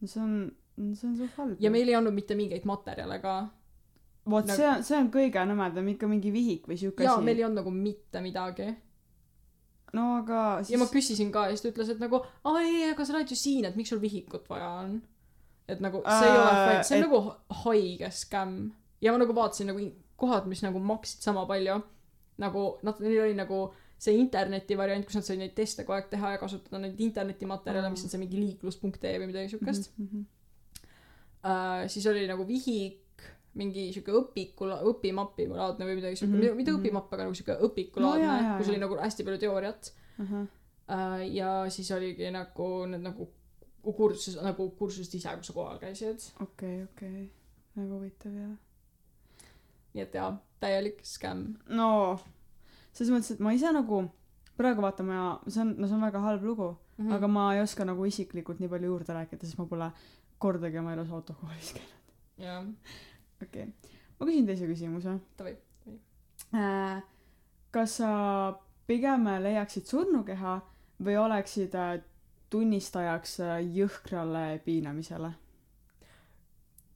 No see on see on suht halb. Ja meil ei olnud mitte mingeid materjale ka. Vot nagu- see on see on kõige nõmedam ikka mingi vihik või siuke jaa asi. meil ei olnud nagu mitte midagi no aga ja siis ma küsisin ka ja siis ta ütles et nagu aa ei aga sa oled ju siin et miks sul vihikut vaja on? Et nagu see ei ole fake see on et- nagu haige skämm ja ma nagu vaatasin nagu kohad mis nagu maksid sama palju. Nagu nad neil oli nagu see interneti variant kus nad said neid teste kogu aeg teha ja kasutada neid internetimaterjale mis on see mingi liiklus.ee või midagi siukest. Mhm, mhm. äh, siis oli nagu vihik mingi siuke õpiku õpimapi laadne või midagi siuke mm -hmm. mitte mhm. õpimapp aga nagu siuke õpiku No kus oli nagu hästi palju teooriat. Ahah. Äh, ja siis oligi nagu need nagu kursus nagu kursused ise kus sa kohal käisid. Okei okei. Väga huvitav jah. Nii et jaa täielik skämm no selles mõttes et ma ise nagu praegu vaata ma see on no see on väga halb lugu mm mm. aga ma ei oska nagu isiklikult nii palju juurde rääkida sest ma pole kordagi oma elus autokoolis käinud. Jah okei okay. ma küsin teise küsimuse davai äh, kas sa pigem leiaksid surnukeha või oleksid äh, tunnistajaks äh, jõhkrale piinamisele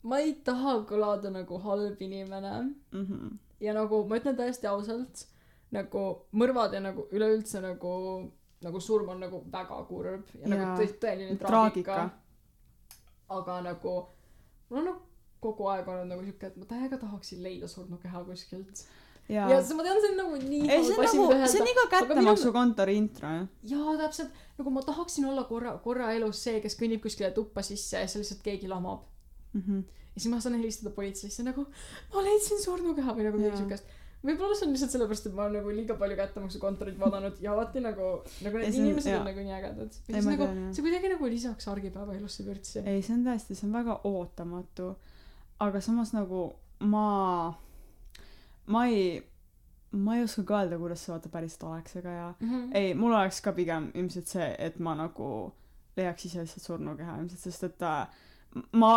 ma ei taha kõlada nagu halb inimene mm -hmm. ja nagu ma ütlen täiesti ausalt nagu mõrvad ja nagu üleüldse nagu nagu surm on nagu väga kurb ja, ja nagu tõ- tõeline Traagika. traagika aga nagu mul on nagu kogu aeg olnud nagu siuke et ma täiega tahaksin leida surnukeha kuskilt. Ja, ja see ma tean see on nagu nii ei see on nagu see on iga kättemaksukontori intro jah. Jaa täpselt. Nagu ma tahaksin olla korra korra elus see kes kõnnib kuskile tuppa sisse ja siis lihtsalt keegi lamab. Mm -hmm. ja siis ma saan helistada politseisse nagu ma leidsin surnukeha või nagu midagi siukest. Võib-olla see on lihtsalt sellepärast et ma olen nagu liiga palju kättemaksukontorit vaadanud ja alati nagu nagu need on- inimesed jaa. on nagu nii ägedad. Siis nagu jah. see kuidagi nagu lisaks argipäeva elusse vürtsi ei see on tõesti see on väga ootamatu aga samas nagu ma ma ei ma ei oska ka öelda kuidas see vaata päriselt oleks aga ja Mhm. ei mul oleks ka pigem ilmselt see et ma nagu leiaks ise lihtsalt surnukeha ilmselt sest et äh, ma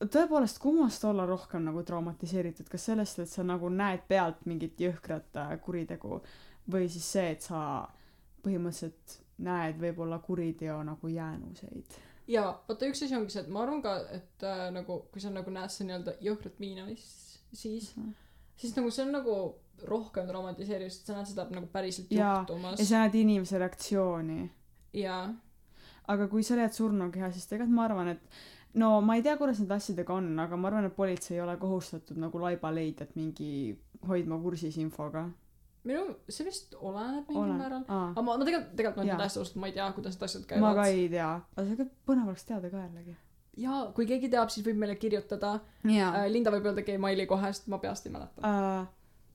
tõepoolest kummast olla rohkem nagu traumatiseeritud kas sellest et sa nagu näed pealt mingit jõhkrat äh, kuritegu või siis see et sa põhimõtteliselt näed võib-olla kuriteo nagu jäänuseid ja vaata üks asi ongi see et ma arvan ka et äh, nagu kui sa nagu näed seda nii-öelda jõhkrat piinamist siis Mhm. siis nagu see on nagu rohkem traumatiseeriv sest sa näed seda nagu päriselt Jaa, juhtumas. Ja sa näed inimese reaktsiooni. Ja aga kui sa leiad surnukeha siis tegelikult ma arvan et no ma ei tea kuidas nende asjadega on aga ma arvan et politsei ei ole kohustatud nagu laibaleidjat mingi hoidma kursis infoga minu see vist oleneb mingil määral. aga ma no tegelikult tegelikult ma Jaa. ütlen täiesti ausalt ma ei tea kuidas need asjad ma käivad. ka ei tea. Aga see põnev oleks teada ka jällegi. Ja kui keegi teab siis võib meile kirjutada. Jaa. Äh, Linda võib öelda Gmaili kohe sest ma peast ei mäleta. Äh,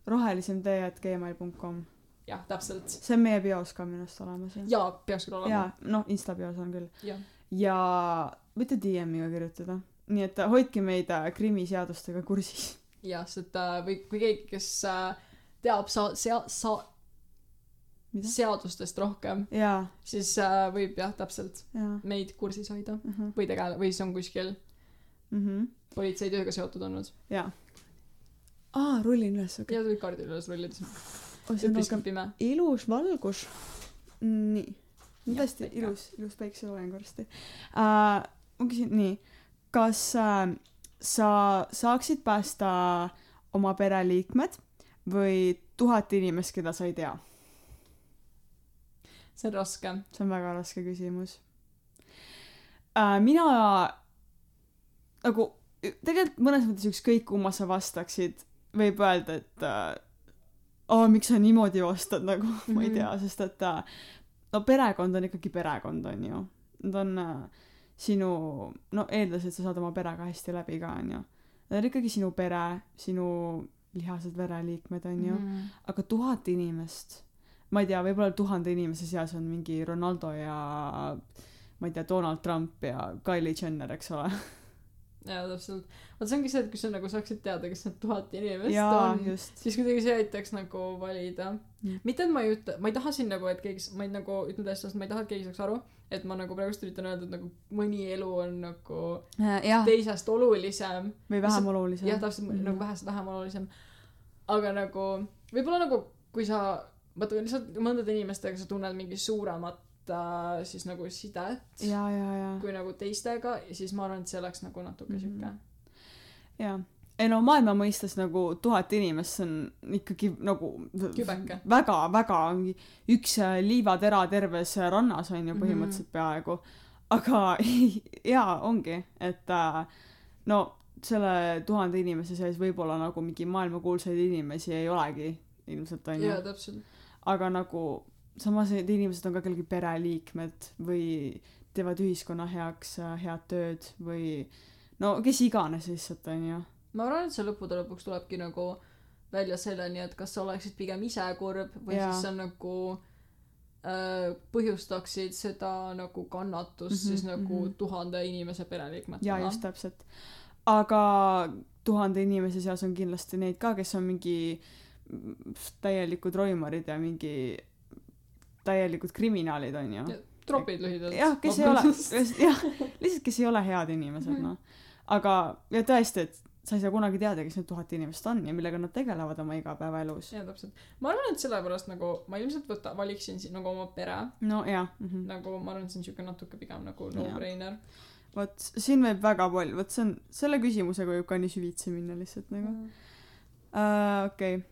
rohelisem tee at gmail.com jah täpselt. See on meie bios ka minu arust olemas jaa peaks küll olema. Jaa noh insta bios on küll. Ja võite DM-iga kirjutada. Nii et hoidke meid äh, krimiseadustega kursis. Jah sest või kui keegi kes äh, teab sa- sea- sa- mida? seadustest rohkem siis äh, võib jah täpselt jaa. meid kursis hoida. Mhm. Või tegele- või siis on kuskil mhm. politseitööga seotud olnud. Jaa. Aa rullin üles okei. Ja sa võid kaardil üles rullida siis oh, üpris pime. ilus valgus. Nii. Tõesti ilus ilus päikeseloeng varsti. Uh, ma küsin nii. Kas uh, sa saaksid päästa oma pereliikmed või tuhat inimest keda sa ei tea see on raske see on väga raske küsimus uh, mina nagu tegelikult mõnes mõttes ükskõik kumma sa vastaksid võib öelda et uh, aa miks sa niimoodi vastad nagu mm -hmm. ma ei Mhm. tea sest et uh, no perekond on ikkagi perekond on ju nad on uh, sinu no eeldades et sa saad oma perega hästi läbi ka on ju nad on ikkagi sinu pere sinu lihased vereliikmed on ju Mhm. aga tuhat inimest ma ei tea võib-olla tuhande inimese seas on mingi Ronaldo ja ma ei tea Donald Trump ja Kylie Jenner eks ole jaa täpselt vaata see ongi see et kui sa nagu saaksid teada kes need tuhat inimest jaa on just siis kuidagi see aitaks nagu valida Mm. mitte et ma ei ütle ma ei taha siin nagu et keegi ma ei nagu ütlen täiesti ausalt ma ei taha et keegi saaks aru et ma nagu praegust üritan öelda et nagu mõni elu on nagu Äh, jah teisest olulisem või vähem olulisem jah täpselt mm. -hmm. nagu vähest vähem olulisem aga nagu võib-olla nagu kui sa vaata lihtsalt mõndade inimestega sa tunned mingi suuremat äh, siis nagu sidet ja ja ja kui nagu teistega ja siis ma arvan et see oleks nagu natuke Mhm. siuke jaa ei no maailma mõistes nagu tuhat inimest see on ikkagi nagu Kübeke. väga väga üks äh, liivatera terves rannas on ju Mhm. põhimõtteliselt peaaegu aga jaa ongi et äh, no selle tuhande inimese sees võib-olla nagu mingi maailmakuulsaid inimesi ei olegi ilmselt on ju jaa täpselt aga nagu samas need inimesed on ka kellegi pereliikmed või teevad ühiskonna heaks äh, head tööd või no kes iganes lihtsalt onju ma arvan et see lõppude lõpuks tulebki nagu välja selleni et kas sa oleksid pigem ise kurb või Jaa. siis sa nagu äh, põhjustaksid seda nagu kannatust Mhm, siis nagu mhm. tuhande inimese pereliikmetele jaa just täpselt aga tuhande inimese seas on kindlasti neid ka kes on mingi mm, täielikud roimarid ja mingi täielikud kriminaalid onju Ja, tropid lühidalt. Jah kes ei ole jah lihtsalt kes ei ole head inimesed Mhm. noh. Aga ja tõesti et sa ei saa kunagi teada kes need tuhat inimest on ja millega nad tegelevad oma igapäevaelus. Jaa täpselt. Ma arvan et sellepärast nagu ma ilmselt võta- valiksin siin nagu oma pere. No jah mhm. nagu ma arvan et see on siuke natuke pigem nagu no-brainer. Vot siin võib väga palju vot see on selle küsimusega võib ka nii süvitsi minna lihtsalt nagu. Uh, okei. Okay.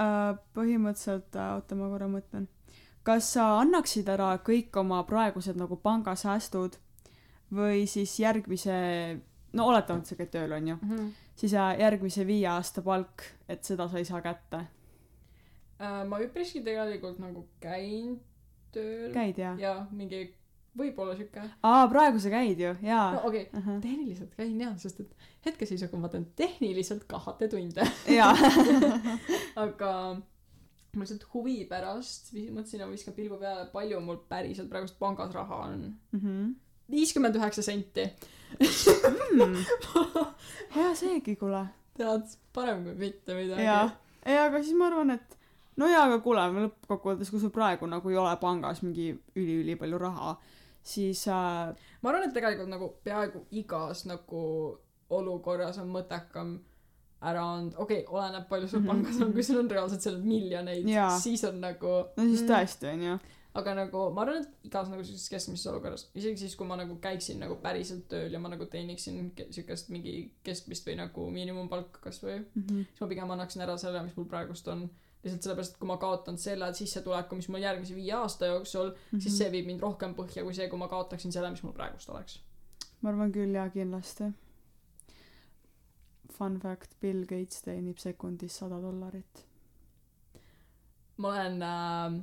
uh, põhimõtteliselt uh, oota ma korra mõtlen kas sa annaksid ära kõik oma praegused nagu pangasäästud või siis järgmise no oletame et sa käid tööl onju Mhm. siis uh, järgmise viie aasta palk et seda sa ei saa kätte Äh, ma üpriski tegelikult nagu käin tööl käid ja ja mingi võib-olla siuke aa praegu sa käid ju jaa no okei okay. Ahah. tehniliselt käin jaa sest et hetkeseisuga ma teen tehniliselt kahte tunde jaa aga ma lihtsalt huvi pärast mõtlesin ja viskan pilgu peale palju mul päriselt praegust pangas raha on. Mhm. viiskümmend üheksa senti. Mm. hea seegi kuule. Tead parem kui mitte midagi. Jaa. Ei aga siis ma arvan et no jaa aga kuule lõppkokkuvõttes kui sul praegu nagu ei ole pangas mingi üliülipalju raha siis äh, ma arvan et tegelikult nagu peaaegu igas nagu olukorras on mõttekam anda okei okay, oleneb palju sul Mhm. pangas on kui sul on reaalselt seal miljoneid siis on nagu no siis tõesti onju aga nagu ma arvan et igas nagu sellises keskmises olukorras isegi siis kui ma nagu käiksin nagu päriselt tööl ja ma nagu teeniksin ke- siukest mingi keskmist või nagu miinimumpalka kasvõi Mhm. siis ma pigem annaksin ära selle mis mul praegust on lihtsalt sellepärast et kui ma kaotan selle sissetuleku mis mul järgmise viie aasta jooksul Mhm. siis see viib mind rohkem põhja kui see kui ma kaotaksin selle mis mul praegust oleks ma arvan küll jaa kindlasti fun fact Bill Gates teenib sekundis sada dollarit. Ma olen äh,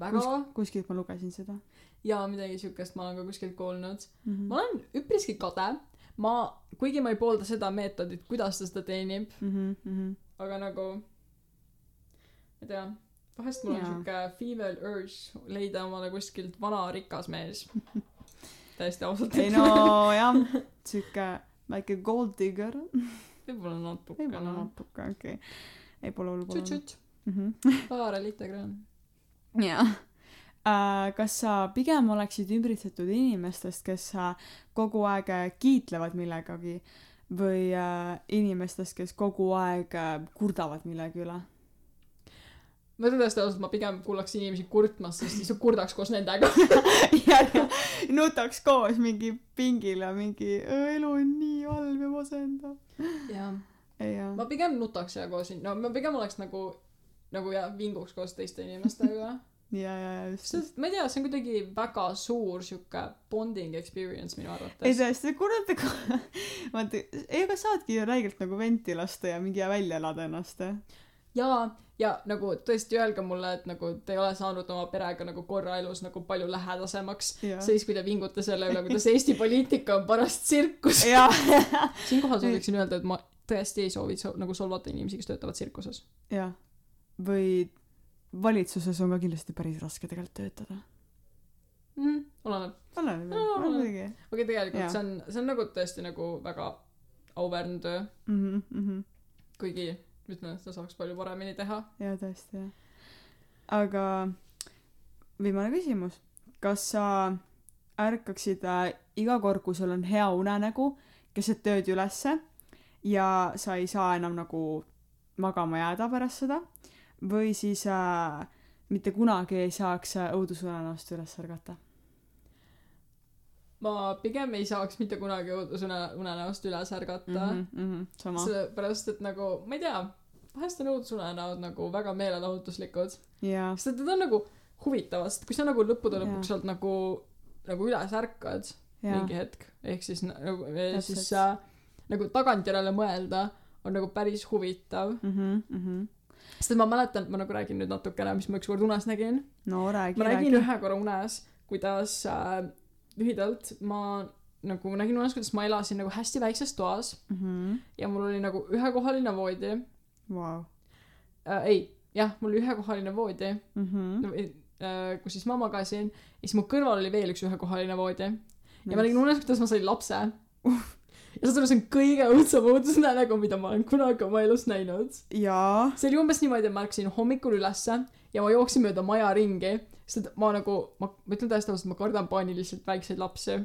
väga Kus- kuskilt ma lugesin seda. Ja midagi siukest ma olen ka kuskilt kuulnud. Mm ma olen üpriski kade. Ma kuigi ma ei poolda seda meetodit kuidas ta seda teenib -hmm. Mm -hmm. aga nagu ma ei tea vahest mul on Jaa. siuke female urge leida omale kuskilt vana rikas mees. Täiesti ausalt ei no jah. Siuke väike gold digger. Võib-olla natuke võib-olla natuke okei. Okay. ei pole hullu pole hullu. Tšut-tšut Mhm. Laara Littegraan jaa. Äh, kas sa pigem oleksid ümbritsetud inimestest kes äh, kogu aeg äh, kiitlevad millegagi või äh, inimestest kes kogu aeg äh, kurdavad millegi üle ma täiesti ausalt ma pigem kuulaks inimesi kurtmas sest siis kurdaks koos nendega. Ja ja nutaks koos mingi pingil ja mingi elu on nii halb ja masendav jah. Ja ma pigem nutaks ja koos no ma pigem oleks nagu nagu ja vinguks koos teiste inimestega. Ja ja ja just. Sest ma ei tea see on kuidagi väga suur siuke bonding experience minu ei arvates tõesti kurat vaata ei aga saadki ju räigelt nagu venti lasta ja mingi välja elada ennast jaa ja nagu tõesti öelge mulle et nagu te ei ole saanud oma perega nagu korra elus nagu palju lähedasemaks. Ja siis kui te vingute selle üle kuidas Eesti poliitika on paras tsirkus. Ja siinkohal sooviksin öelda et ma tõesti ei soovi so- nagu solvata inimesi kes töötavad tsirkuses. Jah või valitsuses on ka kindlasti päris raske tegelikult töötada. Mm, oleneb. Oleneb jah. Muidugi. Aga tegelikult Jaa. see on see on nagu tõesti nagu väga auväärne töö. Mhm, mhm. kuigi ütlen et seda saaks palju paremini teha jaa, tõesti jah. aga viimane küsimus. kas sa ärkaksid äh, iga kord, kui sul on hea unenägu keset tööd ülesse ja sa ei saa enam nagu magama jääda pärast seda või siis äh, mitte kunagi ei saaks äh, õudusunenäost üles ärgata? Ma pigem ei saaks mitte kunagi õudusune unenäost üles ärgata mm -hmm. -hmm. sama. sellepärast et nagu ma ei tea vahest on õudusunenäod nagu väga meelelahutuslikud jaa. sest et need on nagu huvitavad sest kui sa nagu lõppude lõpuks sealt nagu nagu üles ärkad jaa mingi. hetk ehk siis nagu Täpselt. siis äh, nagu tagantjärele mõelda on nagu päris huvitav Mhm, mhm. sest et ma mäletan ma nagu räägin nüüd natukene mis ma ükskord unes nägin no räägi, ma nägin räägi. ühe korra unes kuidas äh, lühidalt ma nagu nägin unes kuidas ma elasin nagu hästi väikses toas ja mul oli nagu ühekohaline voodi. Vau. äh, ei jah mul oli ühekohaline voodi Mhm. no, äh, kus siis ma magasin ja siis mu kõrval oli veel üks ühekohaline voodi. Ja ma nägin unes kuidas ma sain lapse. Ja saad aru see on kõige õudsem õudusunenägu mida ma olen kunagi oma elus näinud. See oli umbes niimoodi et ma ärkasin hommikul ülesse ja ma jooksin mööda maja ringi sest et ma nagu ma ma ütlen täiesti ausalt ma kardan paaniliselt väikseid lapsi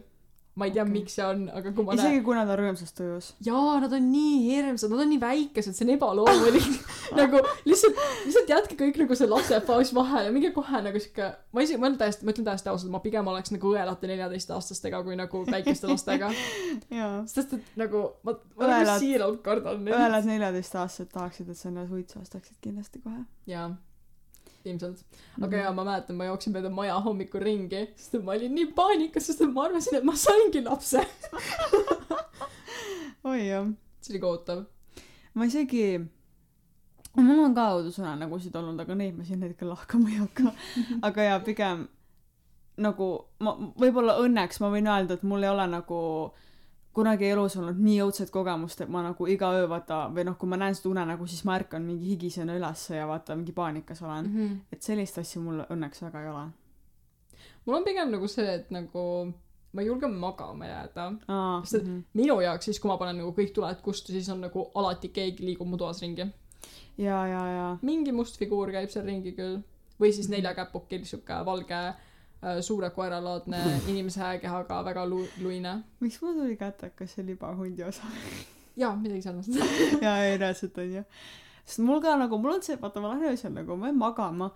ma ei tea okay. Miks see on aga kui ma näen isegi kui nad on rõõmsas tujus. jaa nad on nii hirmsad nad on nii väikesed see on ebaloomulik nagu lihtsalt lihtsalt jätke kõik nagu see lapsefaas vahele minge kohe nagu siuke ma isegi ma olen täiesti ma ütlen täiesti ausalt ma pigem oleks nagu õelate neljateistaastastega kui nagu väikeste lastega sest et nagu ma ma nagu Õelad- siiralt kardan neid õelad neljateistaastased tahaksid, et sa enne suitsu ostaksid kindlasti kohe. jaa ilmselt aga jaa ma mäletan ma jooksin mööda maja hommikul ringi sest et ma olin nii paanikas sest et ma arvasin et ma saingi lapse oi jah. see oli kohutav ma isegi, mul on ka õudusunenägusid olnud, aga neid ma siin hetkel lahkama ei hakka. aga jaa, pigem nagu ma, võib-olla õnneks ma võin öelda, et mul ei ole nagu kunagi elus olnud nii õudset kogemust, et ma nagu iga öö vaata või noh, kui ma näen seda unenägu, siis ma ärkan mingi higisena ülesse ja vaata mingi paanikas olen. mm. -hmm. et sellist asja mul õnneks väga ei ole. mul on pigem nagu see et nagu ma ei julge magama jääda Sest et- minu jaoks siis kui ma panen nagu kõik tuled kustu siis on nagu alati keegi liigub mu toas ringi ja, ja, ja. mingi must figuur käib seal ringi küll või siis Mhm. neljakäpuki siuke valge suure koeralaadne inimese kehaga väga lu- luine miks mul tuli kätte, kas see libahundi osa? jaa midagi sarnast jaa, ei reaalselt on ju. sest mul ka nagu, mul on see, vaata ma lähen öösel nagu, ma jään magama.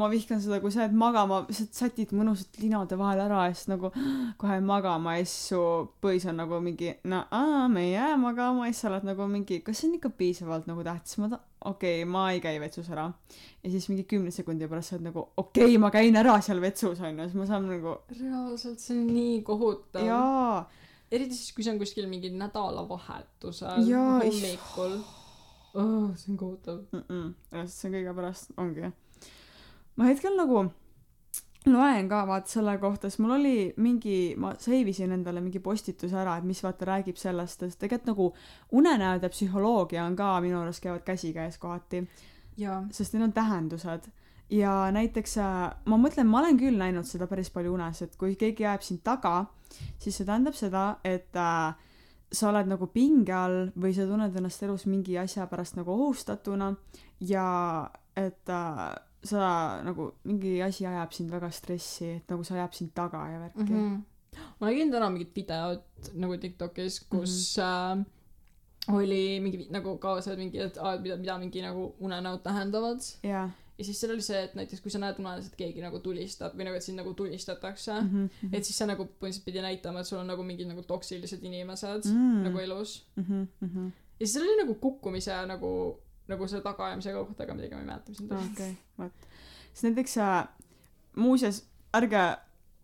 ma vihkan seda, kui sa jääd magama, lihtsalt sätid mõnusalt linade vahel ära ja siis nagu kohe magama ja siis su põis on nagu mingi, no aa, me ei jää magama ja siis sa oled nagu mingi, kas see on ikka piisavalt nagu tähtis, ma ta-, okei okay,, ma ei käi vetsus ära. ja siis mingi kümne sekundi pärast sa oled nagu okei okay,, ma käin ära seal vetsus onju, siis ma saan nagu reaalselt see on nii kohutav. Jaa, eriti siis kui see on kuskil mingi nädalavahetusel hommikul. Oh, see on kohutav. Mm-mm, see on kõige pärast, ongi. ma hetkel nagu loen ka vaata selle kohta, sest mul oli mingi, ma save isin endale mingi postituse ära, et mis vaata räägib sellest, et tegelikult nagu unenäod ja psühholoogia on ka minu arust käivad käsikäes kohati, sest neil on tähendused. ja näiteks äh, ma mõtlen, ma olen küll näinud seda päris palju unes, et kui keegi jääb sind taga, siis see tähendab seda, et äh, sa oled nagu pinge all või sa tunned ennast elus mingi asja pärast nagu ohustatuna. Ja et äh, sa nagu mingi asi ajab sind väga stressi, et nagu see ajab sind taga ja värki mm. mm. -hmm. ma nägin täna mingit videot nagu Tiktokis kus mm -hmm. äh, oli mingi nagu kaasad mingi et aa, mida mida mingi nagu unenäod tähendavad -hmm. ja siis seal oli see et näiteks kui sa näed unes et keegi nagu tulistab või nagu et sind nagu tulistatakse mm mm -hmm. et siis see nagu põhimõtteliselt pidi näitama et sul on nagu mingid nagu toksilised inimesed Mm. mm. nagu elus -hmm. Mm -hmm. ja siis seal oli nagu kukkumise nagu nagu selle tagaajamise kohta aga midagi ma ei mäleta mis need olid okei, vot. siis näiteks äh, muuseas, ärge,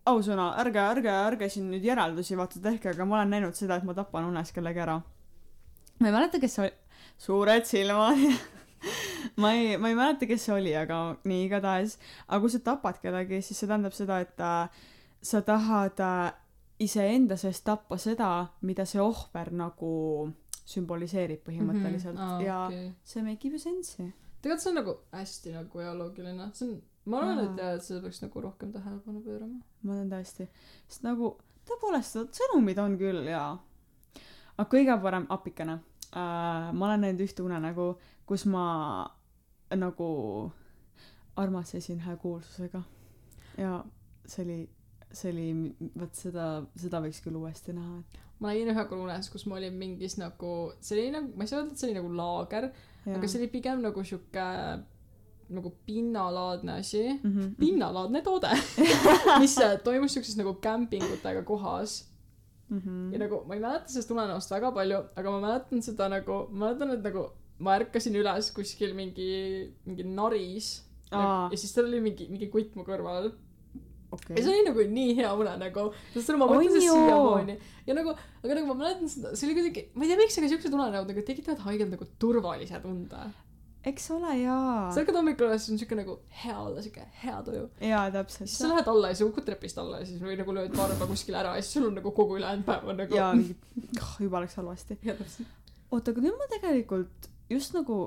ausõna, ärge, ärge, ärge siin nüüd järeldusi vaata tehke, aga ma olen näinud seda, et ma tapan unes kellegi ära. ma ei mäleta, kes see oli, suured silmad ma ei, ma ei mäleta, kes see oli, aga nii igatahes. aga kui sa tapad kedagi, siis see tähendab seda, et äh, sa tahad äh, iseenda seest tappa seda, mida see ohver nagu sümboliseerib põhimõtteliselt mm Mhm. Aa, -hmm. ja see make ib ju sense'i. tegelikult see on nagu hästi nagu eoloogiline see on ma arvan et jah et seda peaks nagu rohkem tähelepanu pöörama ma olen tõesti, sest nagu tõepoolest sõnumid on küll jaa aga kõige parem appikene äh, ma olen näinud ühte unenägu kus ma nagu armastasin ühe kuulsusega ja see oli see oli vot seda seda võiks küll uuesti näha et ma nägin ühe korra unes kus ma olin mingis nagu see oli nagu ma ei saa öelda et see oli nagu laager aga see oli pigem nagu sihuke nagu pinnalaadne asi mm -hmm. pinnalaadne toode mis äh, toimus siukses nagu kämpingutega kohas mm -hmm. ja nagu ma ei mäleta sellest unenäost väga palju aga ma mäletan seda nagu ma mäletan et nagu ma ärkasin üles kuskil mingi mingi naris Aa. ja siis tal oli mingi mingi kutt mu kõrval okei ja see oli nagu nii hea unenägu sest seda ma mõtlesin siiamaani ja nagu aga nagu ma mäletan seda see oli kuidagi ma ei tea miks aga siuksed unenäod nagu tekitavad haigelt nagu turvalise tunde. Eks ole jaa. Sa ärkad hommikul üles on siuke nagu hea olla siuke hea tuju. Jaa täpselt. Siis sa lähed alla ja sa kukud trepist alla ja siis või nagu lööd varba kuskile ära ja siis sul on nagu kogu ülejäänud päev on nagu jaa oh, juba läks halvasti. Oota aga nüüd ma tegelikult just nagu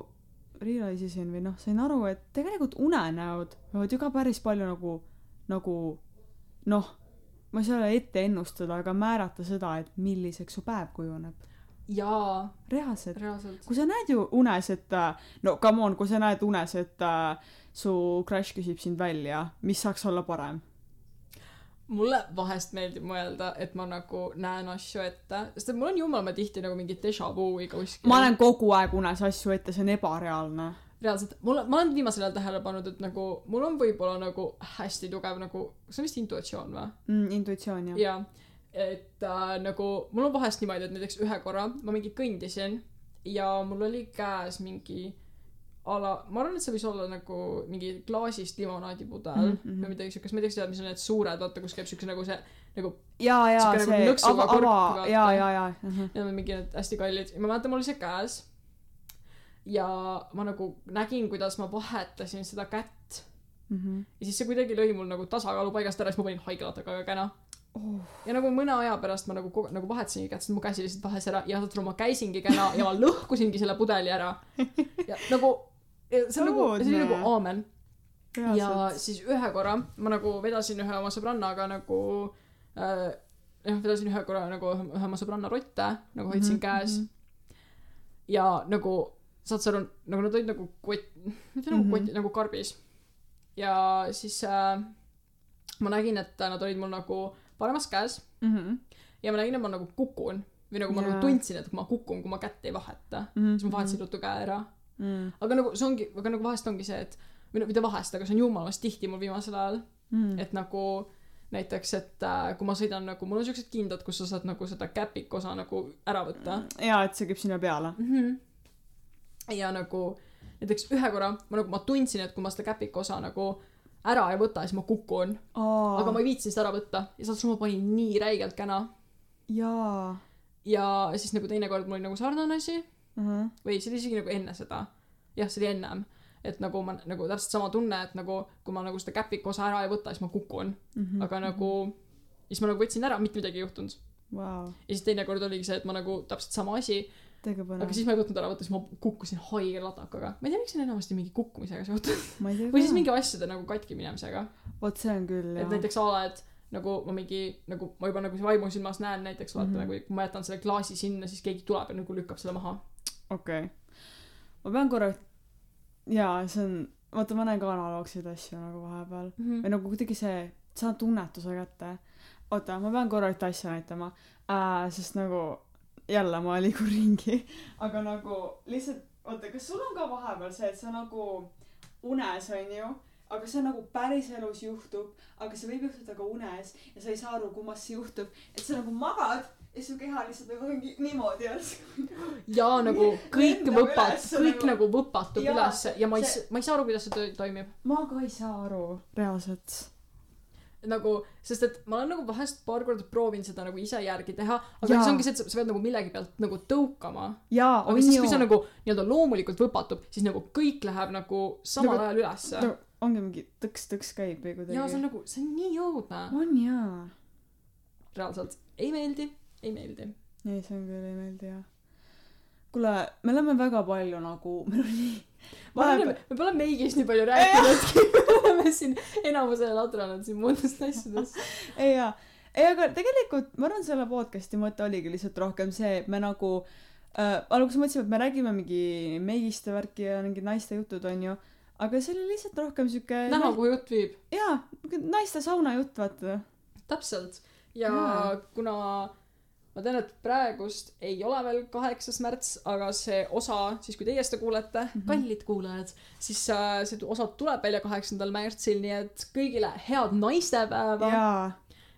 realize isin või noh sain aru et tegelikult unenäod võivad ju ka päris palju nagu nagu noh ma ei saa ette ennustada aga määrata seda et milliseks su päev kujuneb. Jaa. Reaalselt. Reaalselt. Kui sa näed ju unes et no come on kui sa näed unes et äh, su crush küsib sind välja mis saaks olla parem? Mulle vahest meeldib mõelda et ma nagu näen asju ette sest et mul on jumala tihti nagu mingi déjà vu'i kuskil. Ma näen kogu aeg unes asju ette see on ebareaalne reaalselt mulle ma olen viimasel ajal tähele pannud et nagu mul on võib-olla nagu hästi tugev nagu see on vist intuitsioon või mm, intuitsioon jah jaa et äh, nagu mul on vahest niimoodi et näiteks ühe korra ma mingi kõndisin ja mul oli käes mingi ala ma arvan et see võis olla nagu mingi klaasist limonaadipudel mm Mhm, mhm. või midagi siukest ma ei tea kas sa tead mis on need suured vaata kus käib siukse nagu see nagu jaa Sihuke nagu see nõksuga ava ava vaata. jaa jaa jaa mhm. need on mingi need hästi kallid ja ma mäletan mul oli see käes ja ma nagu nägin kuidas ma vahetasin seda kätt. Mhm. ja siis see kuidagi lõi mul nagu tasakaalu paigast ära siis ma panin haiglatega väga kena oh. ja nagu mõne aja pärast ma nagu kogu- nagu vahetasingi kätt sest mu käsi lihtsalt vahes ära ja saad aru ma käisingi kena ja ma lõhkusingi selle pudeli ära. Ja nagu ja see on nagu see oli nagu aamen. Ja reaalselt siis ühe korra ma nagu vedasin ühe oma sõbrannaga nagu äh, jah vedasin ühe korra nagu ühe oma sõbranna rotte nagu hoidsin Mhm, käes. mhm. ja nagu saad sa aru nagu nad olid nagu kott mitte nagu Mhm. kott nagu karbis ja siis äh, ma nägin et nad olid mul nagu paremas käes Mhm. ja ma nägin et ma nagu kukun või nagu ma Jaa. nagu tundsin et ma kukun kui ma kätt ei vaheta Mhm. siis ma vahetasin ruttu käe ära Mm. aga nagu see ongi aga nagu vahest ongi see et või no mitte vahest aga see on jumalast tihti mul viimasel ajal Mm. et nagu näiteks et äh, kui ma sõidan nagu mul on siuksed kindad kus sa saad nagu seda käpikosa nagu ära võtta jaa et see käib sinna peale mm -hmm. Ja nagu näiteks ühe korra ma nagu ma tundsin et kui ma seda käpikosa nagu ära ei võta siis ma kukun. Aa. Aga ma ei viitsinud seda ära võtta. Ja saad sa ma panin nii räigelt käna. Jaa. Ja siis nagu teinekord mul oli nagu sarnane asi. Mhm. või see oli isegi nagu enne seda. Jah see oli ennem. Et nagu ma nagu täpselt sama tunne et nagu kui ma nagu seda käpikosa ära ei võta siis ma kukun. Mhm. aga nagu siis ma nagu võtsin ära mitte midagi ei juhtunud. Vau. Ja siis teinekord oligi see et ma nagu täpselt sama asi aga siis ma ei võtnud ära võtta siis ma kukkusin haige latakaga ma ei tea miks see on enamasti mingi kukkumisega seotud. Või siis mingi asjade nagu katki minemisega. Vot see on küll et jah. näiteks a la et nagu ma mingi nagu ma juba nagu vaimusilmas näen näiteks vaata mm -hmm. nagu kui ma jätan selle klaasi sinna siis keegi tuleb ja nagu lükkab selle maha. Okei. Okay. ma pean korra jaa see on vaata ma näen ka analoogseid asju nagu vahepeal. Mm -hmm. või nagu kuidagi see saad tunnetuse kätte. Oota ma pean korra ühte asja näitama. Äh, sest nagu jälle ma liigun ringi. Aga nagu lihtsalt oota kas sul on ka vahepeal see et sa nagu unes onju? Aga see nagu päriselus juhtub aga see võib juhtuda ka unes ja sa ei saa aru kummas see juhtub. Et sa nagu magad ja su keha lihtsalt nagu mingi niimoodi järsku ja nagu kõik Lendab võpat ülesse kõik nagu- nagu võpatub Jaa, ülesse ja ma ei see- ma ei saa aru kuidas see toimib. Ma ka ei saa aru reaalselt nagu sest et ma olen nagu vahest paar korda proovinud seda nagu ise järgi teha aga Jaa. siis ongi see et sa, pead nagu millegi pealt nagu tõukama. Jaa aga on siis kui see nagu nii-öelda loomulikult võpatub siis nagu kõik läheb nagu samal Nagu- ajal ülesse. no, ongi mingi tõks-tõks käib või kuidagi. Ja see on nagu see on nii õudne. On jaa. Reaalselt. Ei meeldi ei meeldi. Ei see on küll ei meeldi jah kuule me oleme väga palju nagu meil arvan Vahepeal- me pole meigist nii palju rääkinudki me oleme siin enamusele ladranud siin muudest asjadest ei jaa ei, aga tegelikult ma arvan, selle podcast'i mõte oligi lihtsalt rohkem see, et me nagu äh, alguses mõtlesime, et me räägime mingi meigiste värki ja mingid naiste jutud onju, aga see oli lihtsalt rohkem siuke näha, kuhu jutt viib. jaa, naiste saunajutt, vaata. täpselt. ja Jaa. kuna ma tean, et praegust ei ole veel kaheksas märts, aga see osa, siis kui teie seda kuulete mm. -hmm. kallid kuulajad, siis äh, see osa tuleb välja kaheksandal märtsil, nii et kõigile head naistepäeva.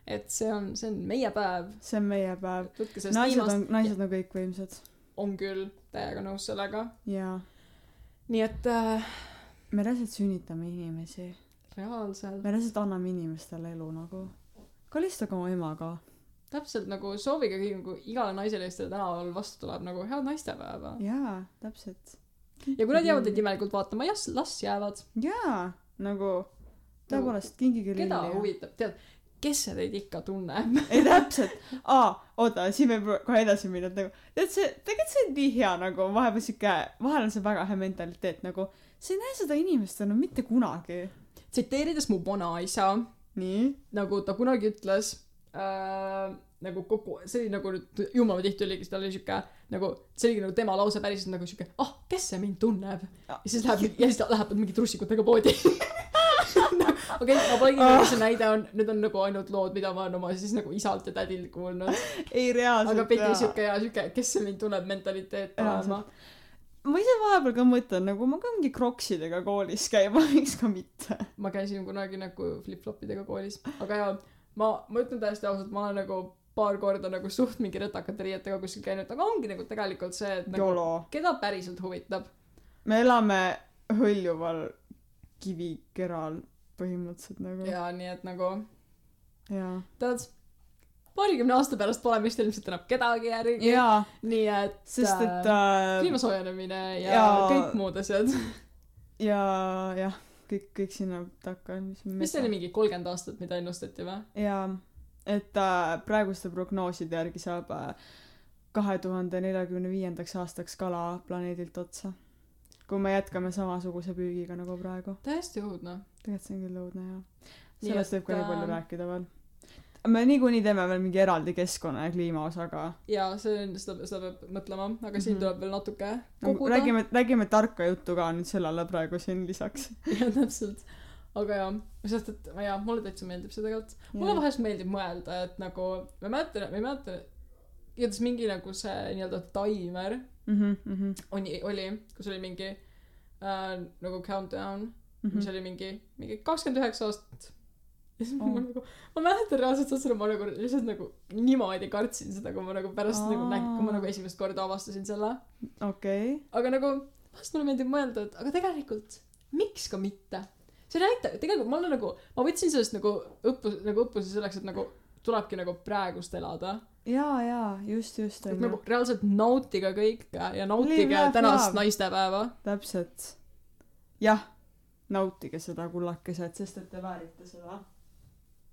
et see on, see on meie päev. see on meie päev. naised viimast on, naised on kõikvõimsad. on küll täiega nõus sellega. jaa. nii et äh, me lihtsalt sünnitame inimesi. reaalselt, me lihtsalt anname inimestele elu nagu. kallistage oma ema ka. Täpselt nagu soovige kõik nagu igale naisele, kes teile tänaval vastu tuleb, nagu head naistepäeva. jaa, täpselt. ja kui nad jäävad teid imelikult vaatama, jah, las jäävad. jaa, nagu tõepoolest, kingige lilli. keda huvitab, tead, kes see teid ikka tunneb? ei täpselt, aa, oota, siin võib kohe edasi minna, et nagu, tead see, tegelikult see on nii hea nagu vahepeal siuke, vahel on see väga hea mentaliteet nagu, sa ei näe seda inimest enam mitte kunagi. tsiteerides mu vanaisa, nagu ta kunagi ütles äh,, nagu kogu, see oli nagu nüüd, jumala tihti oligi, tal oli siuke nagu, see oligi nagu tema lause päriselt nagu siuke, ah, kes see mind tunneb. ja siis läheb, ja siis ta läheb mingi trussikutega poodi. okei, ma polegi Ah. nagu see näide on, need on nagu ainult lood, mida ma olen oma siis nagu isalt ja tädilt kuulnud. ei reaalselt aga pidi siuke ja siuke, kes see mind tunneb mentaliteet olema. ma ise vahepeal ka mõtlen nagu ma ka mingi kroksidega koolis käima, miks ka mitte. ma käisin kunagi nagu flip-flopidega koolis, aga jaa, ma, ma ütlen täiesti ausalt, ma olen nagu paar korda nagu suht mingi rõtakate riietega kuskil käinud, aga ongi nagu tegelikult see, et nagu YOLO. keda päriselt huvitab. me elame hõljuval kivikeral põhimõtteliselt nagu. ja nii et nagu jaa. tead, paarikümne aasta pärast pole vist ilmselt enam kedagi järgi. jaa, nii et sest et äh, äh, kliima soojenemine ja, jaa. kõik muud asjad. ja jah, kõik, kõik sinna takka, mis on vist oli mingi kolmkümmend aastat, mida ennustati või? jaa, et äh, praeguste prognooside järgi saab kahe tuhande neljakümne viiendaks aastaks kala planeedilt otsa. kui me jätkame samasuguse püügiga nagu praegu. täiesti õudne. tegelikult see on küll õudne jah. Sellest võib ka nii palju äh, rääkida veel. Me niikuinii teeme veel mingi eraldi keskkonna ja kliima osa ka. jaa, see on, seda, seda peab mõtlema, aga siin Mhm. tuleb veel natuke nagu koguda. räägime, räägime tarka juttu ka nüüd sellele praegu siin lisaks. jah, täpselt. aga jaa, sest et jaa, mulle täitsa meeldib see tegelikult. mulle vahest meeldib mõelda, et nagu ma mäletan, ma ei mäleta, igatahes mingi nagu see nii-öelda taimer Mhm, mhm, oli, oli, kus oli mingi äh, nagu countdown mm, -hmm. mis mhm. oli mingi, mingi kakskümmend üheksa aastat. Ja siis Oh. ma nagu, ma mäletan reaalselt seda, ma nagu lihtsalt nagu niimoodi kartsin seda, kui ma nagu pärast Aa. nagu nägin, kui ma nagu esimest korda avastasin selle. okei, aga nagu vahest mulle meeldib mõelda, et aga tegelikult miks ka mitte. see näitab, tegelikult ma olen nagu, ma võtsin sellest nagu õppus, nagu õppuse selleks, et nagu tulebki nagu praegust elada. jaa, jaa, just, just et nagu. reaalselt nautige kõike ja nautige tänast naistepäeva. täpselt. jah, nautige seda kullakesed, sest et te väärite seda